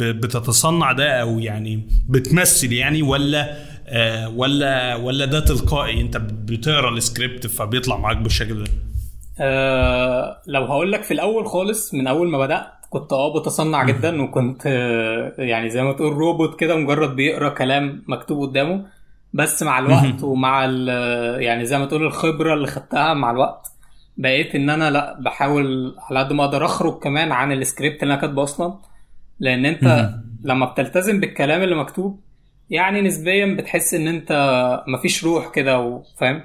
بتتصنع ده أو يعني بتمثل يعني ولا آه، ولا ولا ده تلقائي؟ أنت بتقرأ السكريبت فبيطلع معاك بالشكل ده. آه لو هقول لك في الأول خالص من أول ما بدات كنت آه بتصنع جدا وكنت آه يعني زي ما تقول روبوت كده مجرد بيقرأ كلام مكتوب قدامه. بس مع الوقت ومع يعني زي ما تقول الخبرة اللي خدتها مع الوقت بقيت إن أنا لأ بحاول على قد ما أقدر أخرج كمان عن السكريبت اللي أنا كاتبه أصلا. لأن أنت. لما بتلتزم بالكلام اللي مكتوب يعني نسبيا بتحس إن أنت مفيش روح كده وفاهم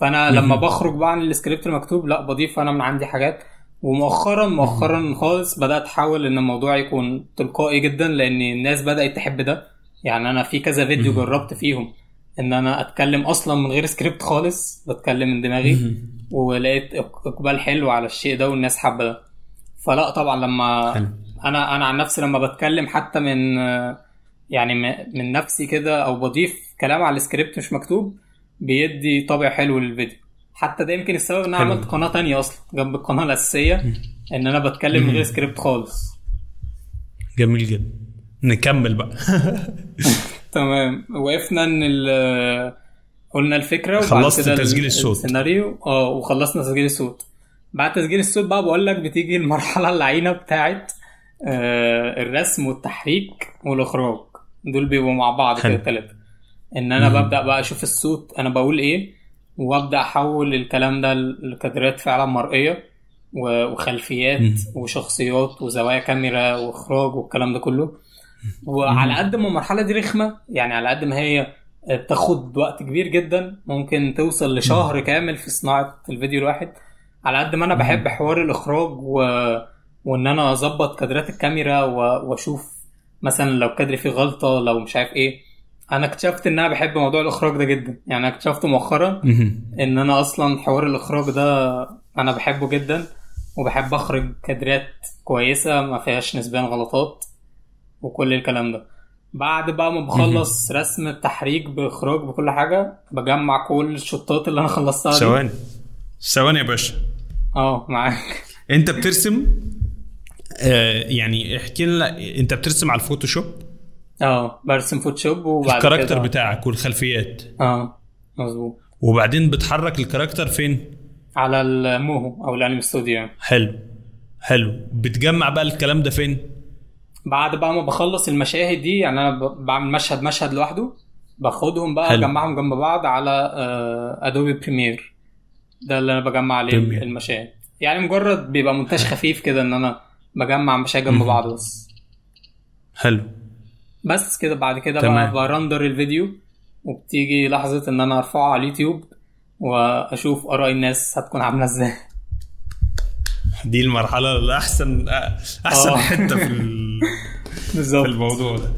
فأنا لما. بخرج بقى عن السكريبت المكتوب لأ بضيف أنا من عندي حاجات. ومؤخرا مؤخرا خالص بدأت أحاول إن الموضوع يكون تلقائي جدا لأن الناس بدأت تحب ده. يعني أنا في كذا فيديو. جربت فيهم إن أنا أتكلم أصلا من غير سكريبت خالص بتكلم من دماغي. ولقيت إقبال حلو على الشيء ده والناس حابة ده. فلا طبعا لما حلو. أنا أنا عن نفسي لما بتكلم حتى من يعني من نفسي كده أو بضيف كلام على السكريبت مش مكتوب بيدي طابع حلو للفيديو. حتى ده يمكن السبب إن أنا. عملت قناة تانية أصلا جنب القناة الأساسية إن أنا بتكلم من غير سكريبت خالص. جميل جدا. نكمل بقى. تمام. وقفنا إن ال- قلنا الفكرة خلصت تسجيل الصوت. السيناريو. آه وخلصنا تسجيل الصوت. بعد تسجيل الصوت بقى بقول لك بتيجي المرحلة اللعينه بتاعت آه الرسم والتحريك والإخراج. دول بيبقوا مع بعض كده. الثلاثه إن أنا مم. ببدأ بقى أشوف الصوت أنا بقول إيه؟ وابدأ أحول الكلام ده لكادرات فعلا مرئية وخلفيات. وشخصيات وزوايا كاميرا وإخراج والكلام ده كله. وعلى قد ما المرحلة دي رخمة يعني على قد ما هي بتاخد وقت كبير جدا ممكن توصل لشهر كامل في صناعة الفيديو الواحد. على قد ما أنا بحب حوار الإخراج و... وإن أنا أظبط كادرات الكاميرا و... وأشوف مثلا لو كادر فيه غلطة لو مش عارف إيه. أنا اكتشفت إن أنا بحب موضوع الإخراج ده جدا. يعني أنا اكتشفته مؤخرا إن أنا أصلا حوار الإخراج ده أنا بحبه جدا وبحب أخرج كادرات كويسة ما فيهاش نسبيا غلطات وكل الكلام ده. بعد بقى ما بخلص رسم التحريك بإخراج بكل حاجة بجمع كل الشوتات اللي أنا خلصتها ثواني. ثواني يا باشا. آه معاك. أنت بترسم؟ آه يعني احكي لنا أنت بترسم على ال Photoshop؟ آه برسم Photoshop وبعد ال character كده بتاعك والخلفيات. آه مظبوط. وبعدين بتحرك ال character فين؟ على ال Moho أو ال Anime Studio يعني. حلو حلو. بتجمع بقى الكلام ده فين؟ بعد بقى ما بخلص المشاهد دي يعني أنا بعمل مشهد مشهد لوحده باخدهم بقى حلو. أجمعهم جنب بعض على Adobe Premiere ده اللي أنا بجمع عليه Premiere. المشاهد. يعني مجرد بيبقى مونتاج خفيف كده إن أنا بجمع مشاهد جنب. بعض بس. حلو. بس كده بعد كده تمام. بقى ب render الفيديو وبتيجي لحظة إن أنا أرفعه على اليوتيوب وأشوف آراء الناس هتكون عاملة إزاي. دي المرحلة الأحسن أحسن آه. حتة في ال- في بالظبط. الموضوع ده.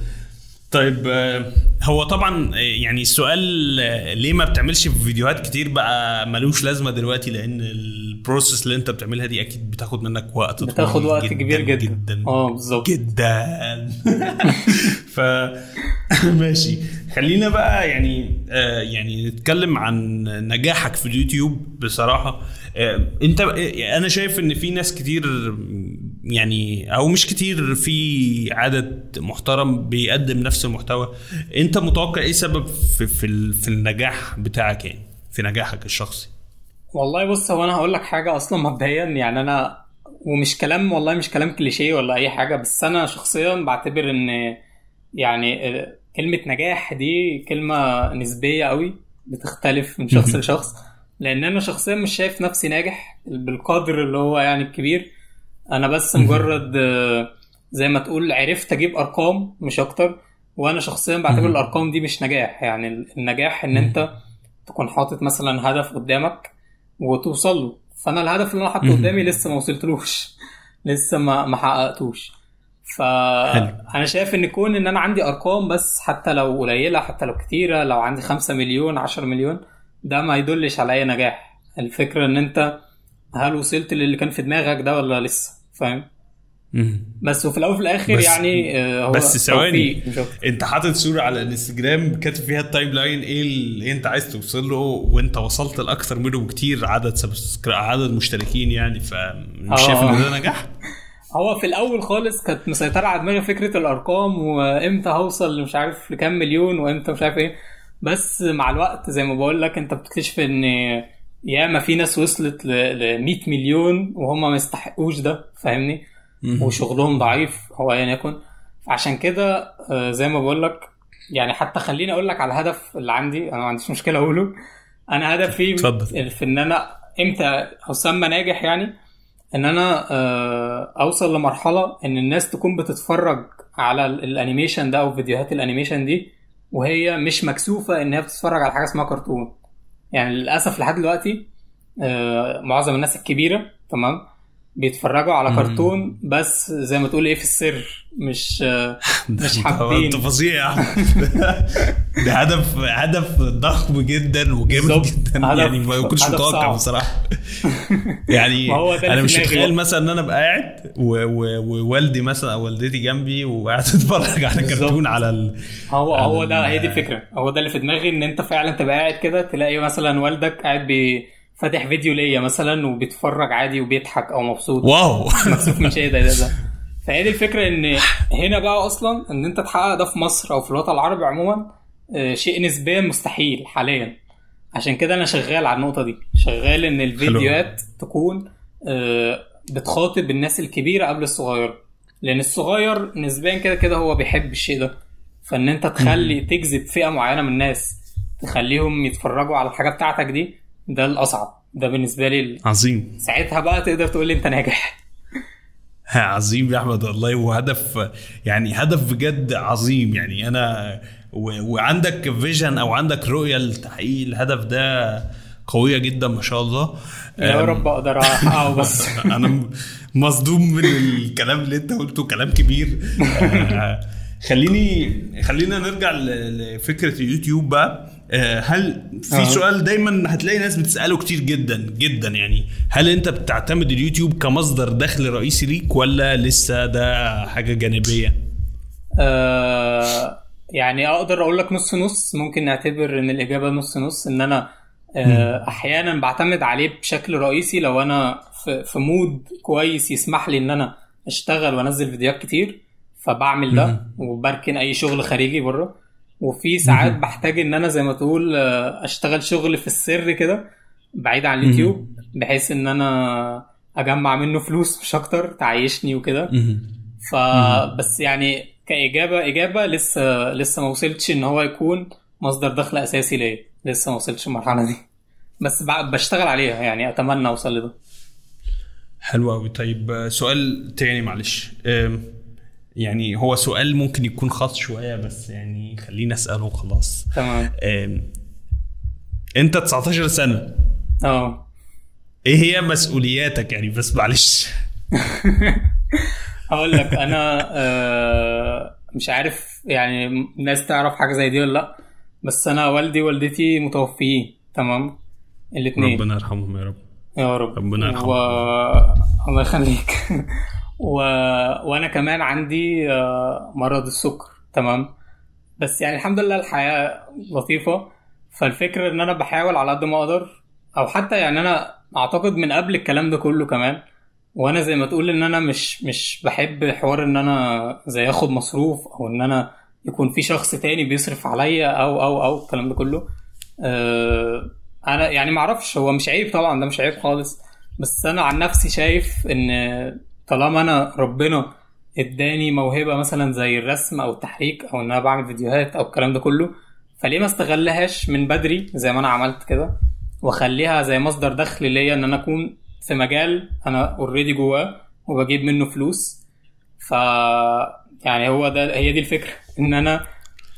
طيب آه، هو طبعا آه، يعني السؤال ليه ما بتعملش في فيديوهات كتير بقى ملوش لازمة دلوقتي؟ لأن ال process اللي أنت بتعملها دي أكيد بتاخد منك وقت بتاخد وقت كبير جدا. جدا آه بالظبط. جدا. ف ماشي. خلينا بقى يعني آه يعني نتكلم عن نجاحك في اليوتيوب بصراحة. آه انت آه، أنا شايف ان في ناس كتير يعني أو مش كتير في عدد محترم بيقدم نفس المحتوى. انت متوقع إيه سبب في في, في النجاح بتاعك يعني في نجاحك الشخصي؟ والله بص هو أنا هقول لك حاجة أصلا مبدئيا يعني أنا ومش كلام والله مش كلام كليشيه ولا اي حاجة بس أنا شخصيا بعتبر ان يعني كلمة نجاح دي كلمة نسبية قوي بتختلف من شخص. لشخص لأن أنا شخصيا مش شايف نفسي ناجح بالقدر اللي هو يعني الكبير أنا بس. مجرد زي ما تقول عرفت أجيب أرقام مش أكتر وأنا شخصيا بعتبر. الأرقام دي مش نجاح يعني النجاح إن. أنت تكون حاطط مثلا هدف قدامك وتوصل له فأنا الهدف اللي أنا حاطه. قدامي لسه ما وصلتلوش لسه ما ما حققتوش. فانا شايف إن كون إن أنا عندي أرقام بس حتى لو قليلة حتى لو كتيرة لو عندي 5 مليون 10 مليون ده ما يدلش على أي نجاح الفكرة إن أنت هل وصلت للي كان في دماغك ده ولا لسه فاهم. بس وفي الأول وفي الآخر بس- يعني آه، هو بس ثواني. أنت حاطط صورة على الإنستجرام كاتب فيها ال timeline إيه اللي أنت عايز توصل له وأنت وصلت لأكثر منه بكتير عدد subscri عدد مشتركين يعني فمش آه. شايف إن ده نجاح؟ هو في الأول خالص كانت مسيطرة على دماغي فكرة الأرقام وإمتى هوصل مش عارف لكام مليون وإمتى مش عارف إيه. بس مع الوقت زي ما بقول لك أنت بتكتشف إن ياما في ناس وصلت ل 100 مليون وهم ما يستحقوش ده فاهمني؟ وشغلهم ضعيف هو ايا يكن. عشان كده آه، زي ما بقول لك يعني حتى خليني أقول لك على الهدف اللي عندي أنا ما عنديش مشكلة أقوله. أنا هدفي. في إن أنا إمتى أسمى ناجح يعني إن أنا آه، أوصل لمرحلة إن الناس تكون بتتفرج على ال- ال animation ده أو فيديوهات ال animation دي وهي مش مكسوفة إن هي بتتفرج على حاجة اسمها كرتون. يعني للأسف لحد دلوقتي آه، معظم الناس الكبيرة تمام بيتفرجوا على. كرتون بس زي ما تقول إيه في السر مش مش حابين. انت فظيع يا احمد ده هدف هدف ضخم جدا وجامد. جدا هدف- يعني ما كنتش متوقع. بصراحة يعني أنا مش متخيل. مثلا إن أنا أبقى قاعد ووالدي مثلا أو والدتي جنبي وقاعد اتفرج على. كرتون على ال... هو على هو ده هي دي الفكرة هو ده اللي في دماغي إن أنت فعلا تبقى قاعد كده تلاقي مثلا والدك قاعد بي فاتح فيديو ليا مثلا وبيتفرج عادي وبيضحك أو مبسوط. واو. مكسوف من شيء ده ده. فهي دي الفكرة إن هنا بقى أصلا إن أنت تحقق ده في مصر أو في الوطن العربي عموما آه، شيء نسبيا مستحيل حاليا. عشان كده أنا شغال على النقطة دي. شغال إن الفيديوهات تكون آه، بتخاطب الناس الكبيرة قبل الصغير. لأن الصغير نسبيا كده كده هو بيحب الشيء ده. فإن أنت تخلي تجذب فئة معينة من الناس تخليهم يتفرجوا على الحاجة بتاعتك دي ده الأصعب. ده بالنسبة لي عظيم. ساعتها بقى تقدر تقول لي أنت ناجح. عظيم يا أحمد والله وهدف يعني هدف بجد عظيم. يعني أنا. وعندك فيجن أو عندك رؤية لتحقيق الهدف ده قوية جدا ما شاء الله. يا رب أقدر احققه بس. أنا مصدوم من الكلام اللي أنت قلته كلام كبير. آه، خليني خلينا نرجع لفكرة اليوتيوب بقى. هل في آه. سؤال دايما هتلاقي ناس بتسأله كتير جدا جدا يعني. هل أنت بتعتمد اليوتيوب كمصدر دخل رئيسي ليك ولا لسه ده حاجة جانبية؟ آه يعني أقدر أقول لك نص نص. ممكن نعتبر إن الإجابة نص نص إن أنا آه أحيانا بعتمد عليه بشكل رئيسي. لو أنا في, في مود كويس يسمح لي إن أنا أشتغل وأنزل فيديوهات كتير فبعمل ده. وبركن أي شغل خارجي بره. وفي ساعات. بحتاج إن أنا زي ما تقول آه، أشتغل شغل في السر كده بعيد عن اليوتيوب بحيث إن أنا أجمع منه فلوس مش أكتر تعيشني وكده. فبس يعني كإجابة إجابة لسه لسه ما وصلتش إن هو يكون مصدر دخل أساسي ليا. لسه ما وصلتش المرحلة دي. بس بشتغل عليها يعني أتمنى أوصل لده. حلو قوي طيب آه، سؤال تاني معلش. يعني هو سؤال ممكن يكون خاص شوية بس يعني خليني أسأله خلاص تمام. أنت 19 سنة. آه. إيه هي مسؤولياتك؟ يعني بس معلش. هقول لك أنا آه، مش عارف يعني الناس تعرف حاجة زي دي ولا لأ بس أنا والدي ووالدتي متوفيين تمام؟ الاثنين ربنا يرحمهم يا رب. يا رب. ربنا يرحمهم. و... الله يخليك. و... وأنا كمان عندي آه، مرض السكر تمام؟ بس يعني الحمد لله الحياة لطيفة. فالفكرة إن أنا بحاول على قد ما أقدر أو حتى يعني أنا أعتقد من قبل الكلام ده كله كمان وأنا زي ما تقول إن أنا مش مش بحب حوار إن أنا زي آخد مصروف أو إن أنا يكون في شخص تاني بيصرف عليا أو أو أو الكلام ده كله. أه أنا يعني معرفش هو مش عيب طبعا ده مش عيب خالص. بس أنا عن نفسي شايف إن طالما أنا ربنا إداني موهبة مثلا زي الرسم أو التحريك أو إن أنا بعمل فيديوهات أو الكلام ده كله فليه ما استغلهاش من بدري زي ما أنا عملت كده؟ وأخليها زي مصدر دخل ليا إن أنا أكون في مجال أنا اوريدي جواه وبجيب منه فلوس. ف يعني هو ده هي دي الفكرة. إن أنا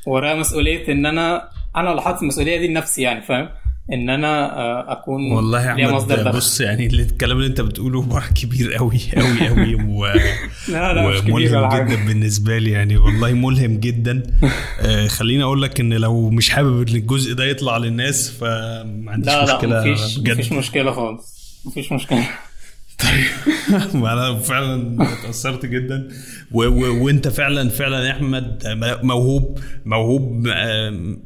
ورايا مسؤولية إن أنا أنا اللي حاطط المسؤولية دي لنفسي يعني فاهم؟ إن أنا آه، أكون والله يا ليا مصدر احمد دخل. بص يعني الكلام اللي أنت بتقوله بقى كبير قوي قوي قوي و... لا لا مش كبير ولا وملهم جدا بالنسبة لي يعني والله ملهم جدا. آه خليني أقول لك إن لو مش حابب إن الجزء ده يطلع للناس فما عنديش لا لا مشكلة مفيش بجد. مفيش مشكلة خالص مفيش مشكلة. ما أنا فعلا اتأثرت جدا. و و وأنت فعلا فعلا يا أحمد موهوب موهوب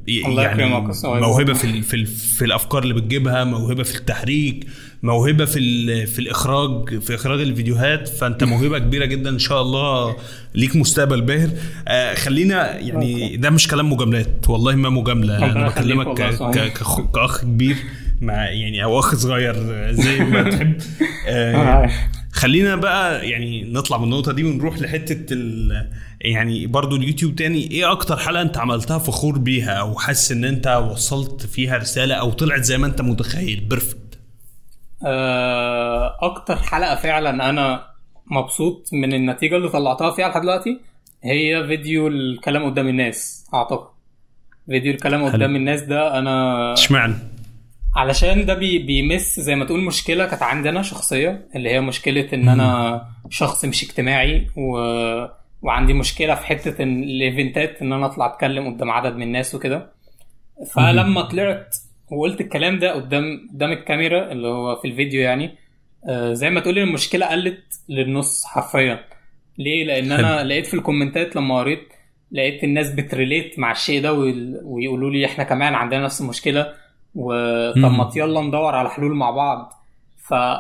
يعني. موهبة في في في الأفكار اللي بتجيبها موهبة في التحريك موهبة في في الإخراج في إخراج الفيديوهات. فأنت موهبة كبيرة جدا إن شاء الله ليك مستقبل باهر. آه، خلينا يعني ده مش كلام مجاملات. والله ما مجاملة. أنا بكلمك كأخ كبير. مع يعني أو أخ صغير آه، زي ما تحب. آه، عارف. خلينا بقى يعني نطلع من النقطة دي ونروح لحتة ال يعني برضو اليوتيوب تاني. إيه أكتر حلقة أنت عملتها فخور بيها أو حاسس إن أنت وصلت فيها رسالة أو طلعت زي ما أنت متخيل؟ بيرفكت آه، أكتر حلقة فعلا أنا مبسوط من النتيجة اللي طلعتها فيها لحد دلوقتي هي فيديو الكلام قدام الناس أعتقد. فيديو الكلام. قدام الناس ده أنا إشمعنى؟ علشان ده بي بيمس زي ما تقول مشكلة كانت عندنا شخصية اللي هي مشكلة إن أنا شخص مش اجتماعي و... وعندي مشكلة في حتة الإيفنتات إن أنا أطلع أتكلم قدام عدد من الناس وكده. فلما طلعت وقلت الكلام ده قدام قدام الكاميرا اللي هو في الفيديو يعني آه، زي ما تقول المشكلة قلت للنص حرفيا. ليه؟ لأن أنا لقيت في الكومنتات لما قريت لقيت الناس بتريليت مع الشيء ده ويقولوا لي إحنا كمان عندنا نفس المشكلة. وطب. ما يلا ندور على حلول مع بعض.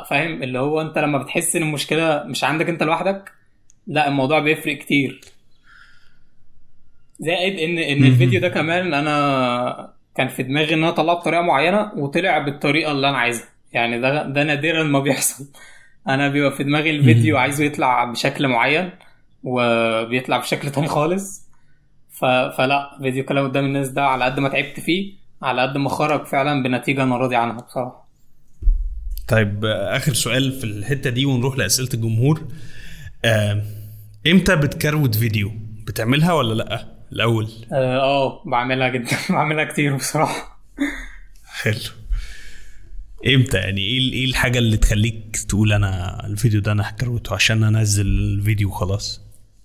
فاهم؟ اللي هو انت لما بتحس ان المشكلة مش عندك انت لوحدك لا الموضوع بيفرق كتير. زائد ان إن. الفيديو ده كمان أنا كان في دماغي إن أنا اطلعه بطريقه معينة وطلع بالطريقة اللي أنا عايزها. يعني ده ده نادرا ما بيحصل. أنا بيبقى في دماغي الفيديو عايزه يطلع بشكل معين وبيطلع بشكل تاني خالص. ف... فلا فيديو كلام قدام الناس ده على قد ما تعبت فيه. على قد ما خرج فعلا بنتيجة أنا راضي عنها بصراحة. طيب آخر سؤال في الحتة دي ونروح لأسئلة الجمهور. آه، إمتى بتكروت فيديو؟ بتعملها ولا لأ؟ الأول. آه آه، بعملها جدا. بعملها كتير بصراحة. حلو. إمتى يعني؟ إيه إيه الحاجة اللي تخليك تقول أنا الفيديو ده أنا هكروته عشان أنزل الفيديو خلاص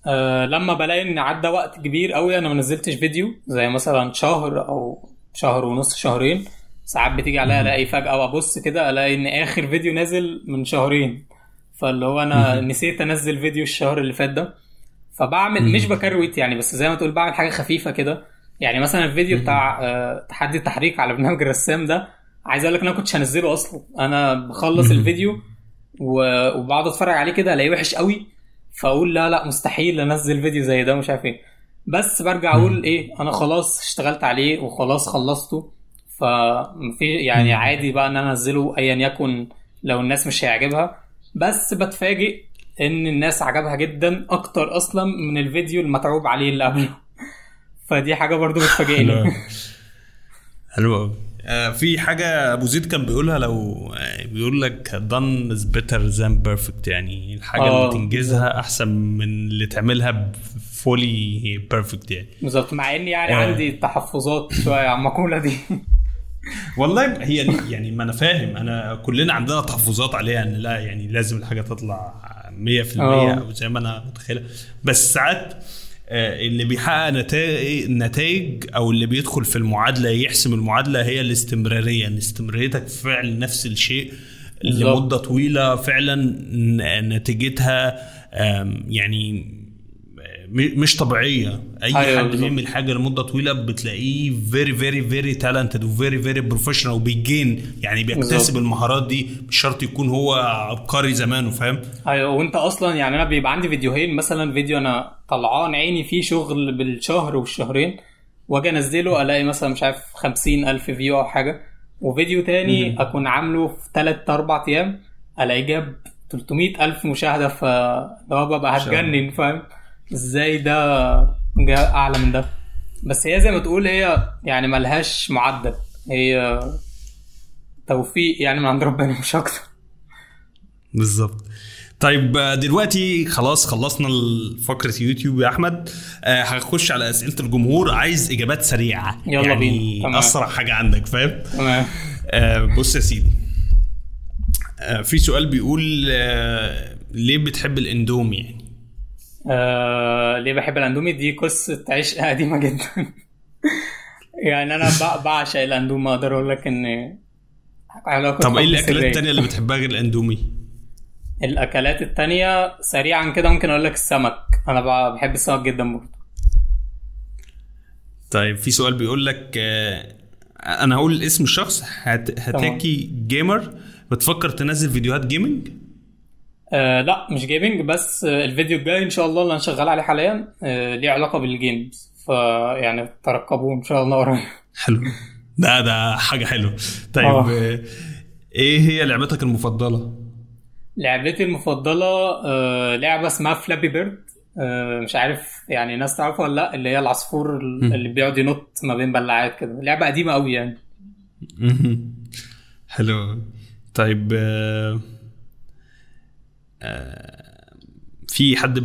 أه لما بلاقي إن عدى وقت كبير قوي أنا ما نزلتش فيديو زي مثلا شهر أو شهر ونص شهرين. ساعات بتيجي عليا ألاقي فجأة وأبص كده ألاقي إن آخر فيديو نازل من شهرين. فاللي هو أنا نسيت أنزل فيديو الشهر اللي فات ده. فبعمل مش بكروت يعني بس زي ما تقول بعمل حاجة خفيفة كده. يعني مثلا الفيديو بتاع أه تحدي التحريك على برنامج الرسام ده عايز أقول لك إن أنا كنتش هنزله أصلا. أنا بخلص الفيديو وبقعد أتفرج عليه كده ألاقيه وحش قوي. فأقول لا لا مستحيل أنزل فيديو زي ده مش عارف إيه. بس برجع أقول إيه أنا خلاص اشتغلت عليه وخلاص خلصته. ففي يعني عادي بقى إن أنا أنزله ايا يكن لو الناس مش هيعجبها. بس بتفاجئ إن الناس عجبها جدا أكتر أصلا من الفيديو المتعوب عليه اللي قبله. فدي حاجة برضو بتفاجئني. حلو أوي. آه، في حاجة أبو زيد كان بيقولها لو آه، بيقول لك done is better than perfect. يعني الحاجة آه. اللي تنجزها أحسن من اللي تعملها fully perfect يعني بالظبط مع إني يعني آه. عندي تحفظات شوية على المقولة دي والله هي يعني ما أنا فاهم أنا كلنا عندنا تحفظات عليها إن لا يعني لازم الحاجة تطلع 100% آه. أو زي ما أنا متخيلها بس ساعات آه، اللي بيحقق نتائج نتائج أو اللي بيدخل في المعادلة يحسم المعادلة هي الاستمرارية إن استمراريتك في فعل نفس الشيء. لمدة طويلة فعلا نتيجتها يعني مش طبيعية أي أيوة حد. بيعمل حاجة لمدة طويلة بتلاقيه very very very talented و very very professional وبي gain يعني بيكتسب. المهارات دي مش شرط يكون هو عبقري زمانه فاهم أيوه وأنت أصلا يعني أنا بيبقى عندي فيديوهين مثلا فيديو أنا طلعان عيني فيه شغل بالشهر والشهرين وأجي أنزله ألاقي مثلا مش عارف خمسين ألف فيو أو حاجة وفيديو تاني مم. أكون عامله في 3 4 أيام الاقي جاب 300 ألف مشاهدة ف هو ببقى. هتجنن فاهم إزاي ده جاء أعلى من ده؟ بس هي زي ما تقول هي يعني ملهاش معدل. هي توفيق يعني من عند ربنا مش أكتر. بالظبط. طيب دلوقتي خلاص خلصنا فقرة يوتيوب يا أحمد. آه، هخش على أسئلة الجمهور. عايز إجابات سريعة. يلا يعني بينا. أسرع حاجة عندك فاهم؟ تمام. آه، بص يا سيدي. آه، في سؤال بيقول آه، ليه بتحب الإندومي؟ يعني آه ليه بحب الاندومي دي قصة عشق قديمة جدا. يعني أنا بع- بعشق الاندومي أقدر أقول لك إن طب إيه الأكلات. التانية اللي بتحبها غير الأندومي؟ الأكلات التانية سريعا كده ممكن أقول لك السمك. أنا بحب السمك جدا برضه. طيب في سؤال بيقول لك آه، أنا هقول اسم الشخص هت... هتاكي جيمر. بتفكر تنزل فيديوهات gaming؟ آه لا مش gaming بس آه الفيديو الجاي إن شاء الله اللي أنا شغال عليه حاليا آه ليه علاقة بال games فيعني ترقبوه إن شاء الله قريب. حلو. ده ده حاجة حلوة. طيب آه. آه، إيه هي لعبتك المفضلة؟ لعبتي المفضلة آه لعبة اسمها فلابي بيرد آه مش عارف يعني ناس تعرفها ولا لأ اللي هي العصفور اللي بيقعد ينط ما بين بلعات كده. لعبة قديمة قوي يعني. حلو طيب آه، في حد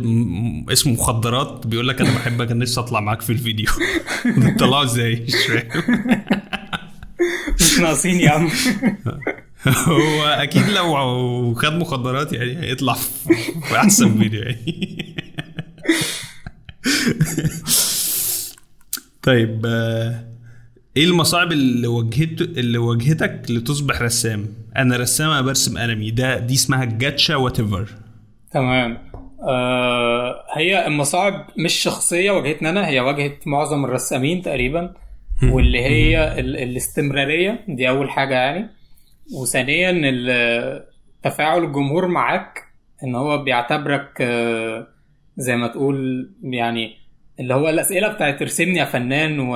اسمه مخدرات بيقول لك أنا بحبك أنا نفسي أطلع معاك في الفيديو. بتطلعه إزاي؟ مش فاهم. مش ناقصين يا عم. هو أكيد لو خد مخدرات يعني هيطلع في في أحسن فيديو يعني. طيب آه، إيه المصاعب اللي واجهت اللي واجهتك لتصبح رسام؟ أنا رسامه برسم انمي. ده دي اسمها جاتشا whatever تمام. آه هي المصاعب مش شخصية واجهتني أنا هي واجهت معظم الرسامين تقريبا واللي هي ال- الاستمرارية. دي أول حاجة يعني. وثانيا تفاعل الجمهور معاك إن هو بيعتبرك آه، زي ما تقول يعني اللي هو الأسئلة بتاعت ارسمني يا فنان و...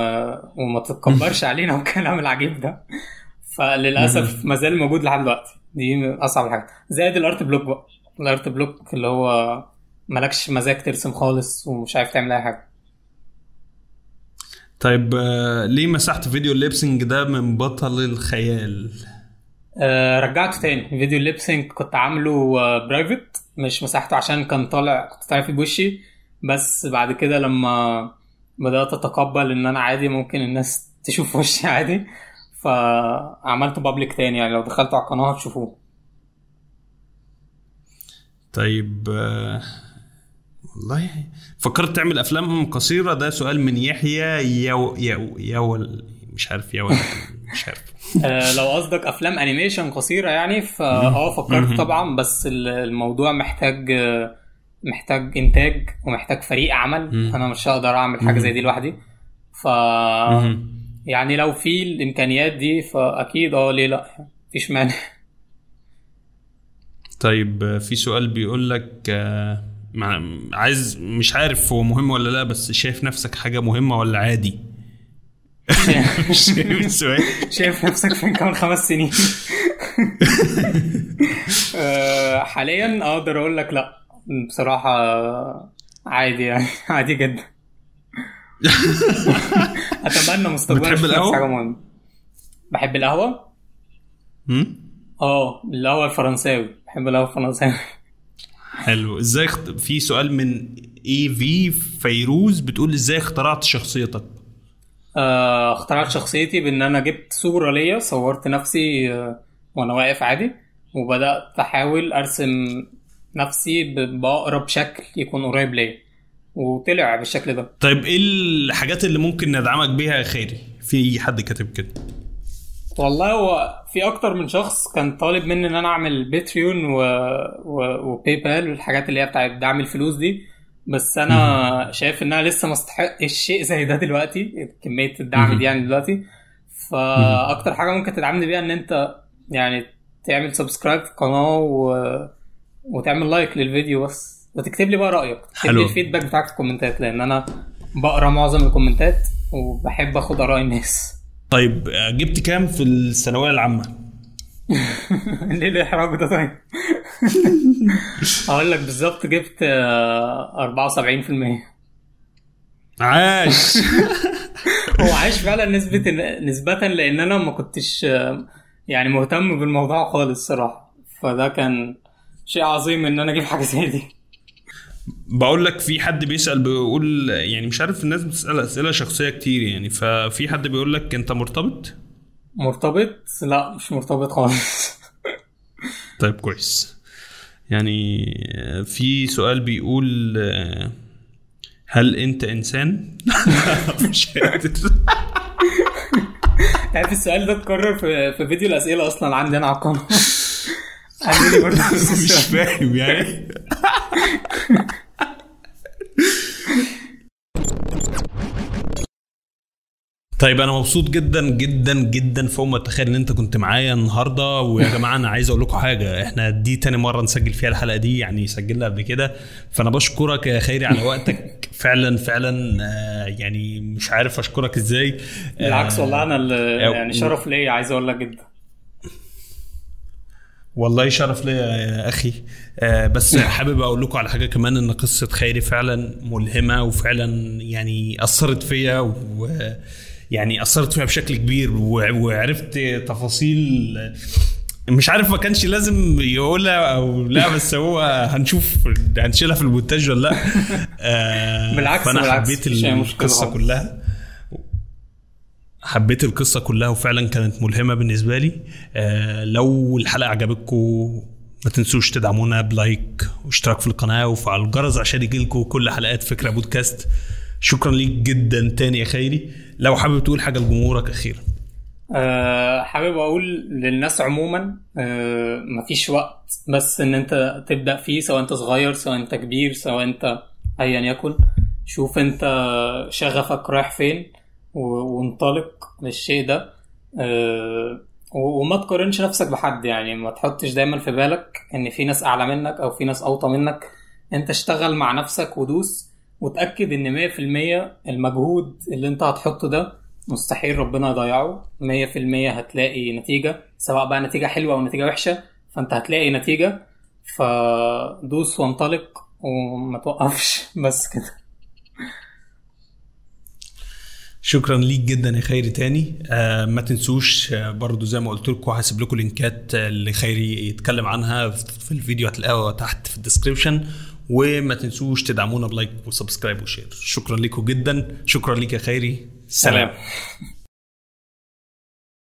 وما تتكبرش علينا والكلام العجيب ده. فللأسف ما زال موجود لحد دلوقتي. دي من أصعب حاجة. زائد الأرت بلوك بقى. ال art block اللي هو مالكش مزاج ترسم خالص ومش عارف تعمل أي حاجة. طيب آه، ليه مسحت فيديو ال lip sync ده من بطل الخيال؟ آه، رجعته تاني. فيديو ال lip sync كنت عامله private مش مساحته عشان كان طالع كنت طالع فيه بوشي. بس بعد كده لما بدأت أتقبل إن أنا عادي ممكن الناس تشوف وشي عادي فعملته public تاني يعني. لو دخلتوا على القناة هتشوفوه. طيب والله فكرت تعمل أفلام قصيرة؟ ده سؤال من يحيى يو يو يو مش عارف يو مش عارف. آه، لو قصدك أفلام animation قصيرة يعني فا آه فكرت طبعا. بس ال- الموضوع محتاج محتاج إنتاج ومحتاج فريق عمل مم. أنا مش هقدر أعمل حاجة زي دي لوحدي. ف مهم. يعني لو في الإمكانيات دي فأكيد آه ليه لأ؟ مفيش مانع. طيب في سؤال بيقول لك آه، عايز مش عارف هو مهم ولا لأ بس شايف نفسك حاجة مهمة ولا عادي؟ فاهم السؤال. شايف نفسك فين كمان خمس سنين. آه، حاليا أقدر أقول لك لأ. بصراحة عادي يعني عادي جدا. أتمنى مستقبلا بتحب القهوة؟ حاجة مهمة. بحب القهوة؟ آه القهوة الفرنساوي. بحب القهوة الفرنساوي. حلو. إزاي اخت... في سؤال من اي في فيروز بتقول إزاي اخترعت شخصيتك؟ آه، اخترعت شخصيتي بإن أنا جبت صورة ليا صورت نفسي آه، وأنا واقف عادي وبدأت أحاول أرسم نفسي ب- باقرب شكل يكون قريب ليا. وطلع بالشكل ده. طيب إيه الحاجات اللي ممكن ندعمك بيها يا خيري في حد كاتب كده؟ والله هو في أكتر من شخص كان طالب مني إن أنا أعمل باتريون و... و... وباي بال والحاجات اللي هي بتاعت دعم الفلوس دي. بس أنا شايف إن أنا لسه ما استحقش شيء زي ده دلوقتي. كمية الدعم. دي يعني دلوقتي. فأكتر حاجة ممكن تدعمني بيها إن أنت يعني تعمل subscribe في القناه و... وتعمل like للفيديو بس وتكتب لي بقى رأيك. تكتب حلو. لي ال feedback بتاعك في ال comment ات لأن أنا بقرأ معظم الكومنتات وبحب آخد اراء الناس. طيب آه، جبت كام في الثانوية العامة؟ ليه الاحراج ده طيب؟ أقول لك بالظبط جبت آه، 74% عاش. هو عايش فعلا نسبة نسبة لأن أنا ما كنتش آه، يعني مهتم بالموضوع خالص صراحة. فده كان شيء عظيم إن أنا أجيب حاجة زي دي. بقول لك في حد بيسأل بيقول يعني مش عارف الناس بتسأل أسئلة شخصية كتير يعني ففي حد بيقول لك أنت مرتبط؟ مرتبط؟ لا مش مرتبط خالص. طيب كويس. يعني في سؤال بيقول هل أنت إنسان؟ مش قادر. عارف السؤال ده اتكرر في في فيديو الأسئلة أصلا عندي أنا على القناة. عندي برضه مش. فاهم يعني. طيب أنا مبسوط جدا جدا جدا فوق ما اتخيل إن أنت كنت معايا النهارده. ويا جماعة أنا عايز أقول لكم حاجة. إحنا دي تاني مرة نسجل فيها الحلقة دي يعني سجلنا قبل كده. فأنا بشكرك يا خيري على وقتك. فعلا فعلا آه، يعني مش عارف أشكرك إزاي. آه، بالعكس والله أنا أو- يعني شرف ليا. عايز أقول لك جدا. والله شرف ليا يا أخي آه بس حابب أقول لكم على حاجة كمان إن قصة خيري فعلا ملهمة وفعلا يعني أثرت فيا و يعني أثرت فيها بشكل كبير وعرفت تفاصيل مش عارف ما كانش لازم يقولها أو لا بس هو هنشوف هنشيلها في المونتاج ولا لأ آه بالعكس- فأنا بالعكس، حبيت القصة. كلها حبيت القصة كلها وفعلا كانت ملهمة بالنسبة لي. آه لو الحلقة عجبتكم ما تنسوش تدعمونا بلايك واشتراك في القناة وفعل الجرس عشان يجيلكم كل حلقات فكرة بودكاست. شكرا ليك جدا تاني يا خيري. لو حابب تقول حاجة لجمهورك أخيرا. أه حابب أقول للناس عموما أه مفيش وقت بس إن أنت تبدأ فيه سواء أنت صغير سواء أنت كبير سواء أنت ايا يكن. شوف أنت شغفك رايح فين. وانطلق للشيء ده. و- وما تقارنش نفسك بحد يعني. ما تحطش دايما في بالك إن في ناس أعلى منك أو في ناس أوطى منك. أنت اشتغل مع نفسك ودوس وتأكد إن 100% المجهود اللي أنت هتحطه ده مستحيل ربنا يضيعه. 100% هتلاقي نتيجة سواء بقى نتيجة حلوة أو نتيجة وحشة فأنت هتلاقي نتيجة. فدوس وانطلق وما توقفش. بس كده. شكرا ليك جدا يا خيري تاني. آه ما تنسوش آه برضو زي ما قلت لكم هسيب لكم link ات آه، اللي خيري يتكلم عنها في الفيديو هتلاقوها تحت في ال description. وما تنسوش تدعمونا ب like و subscribe و share. شكرا لكم جدا. شكرا ليك يا خيري. سلام.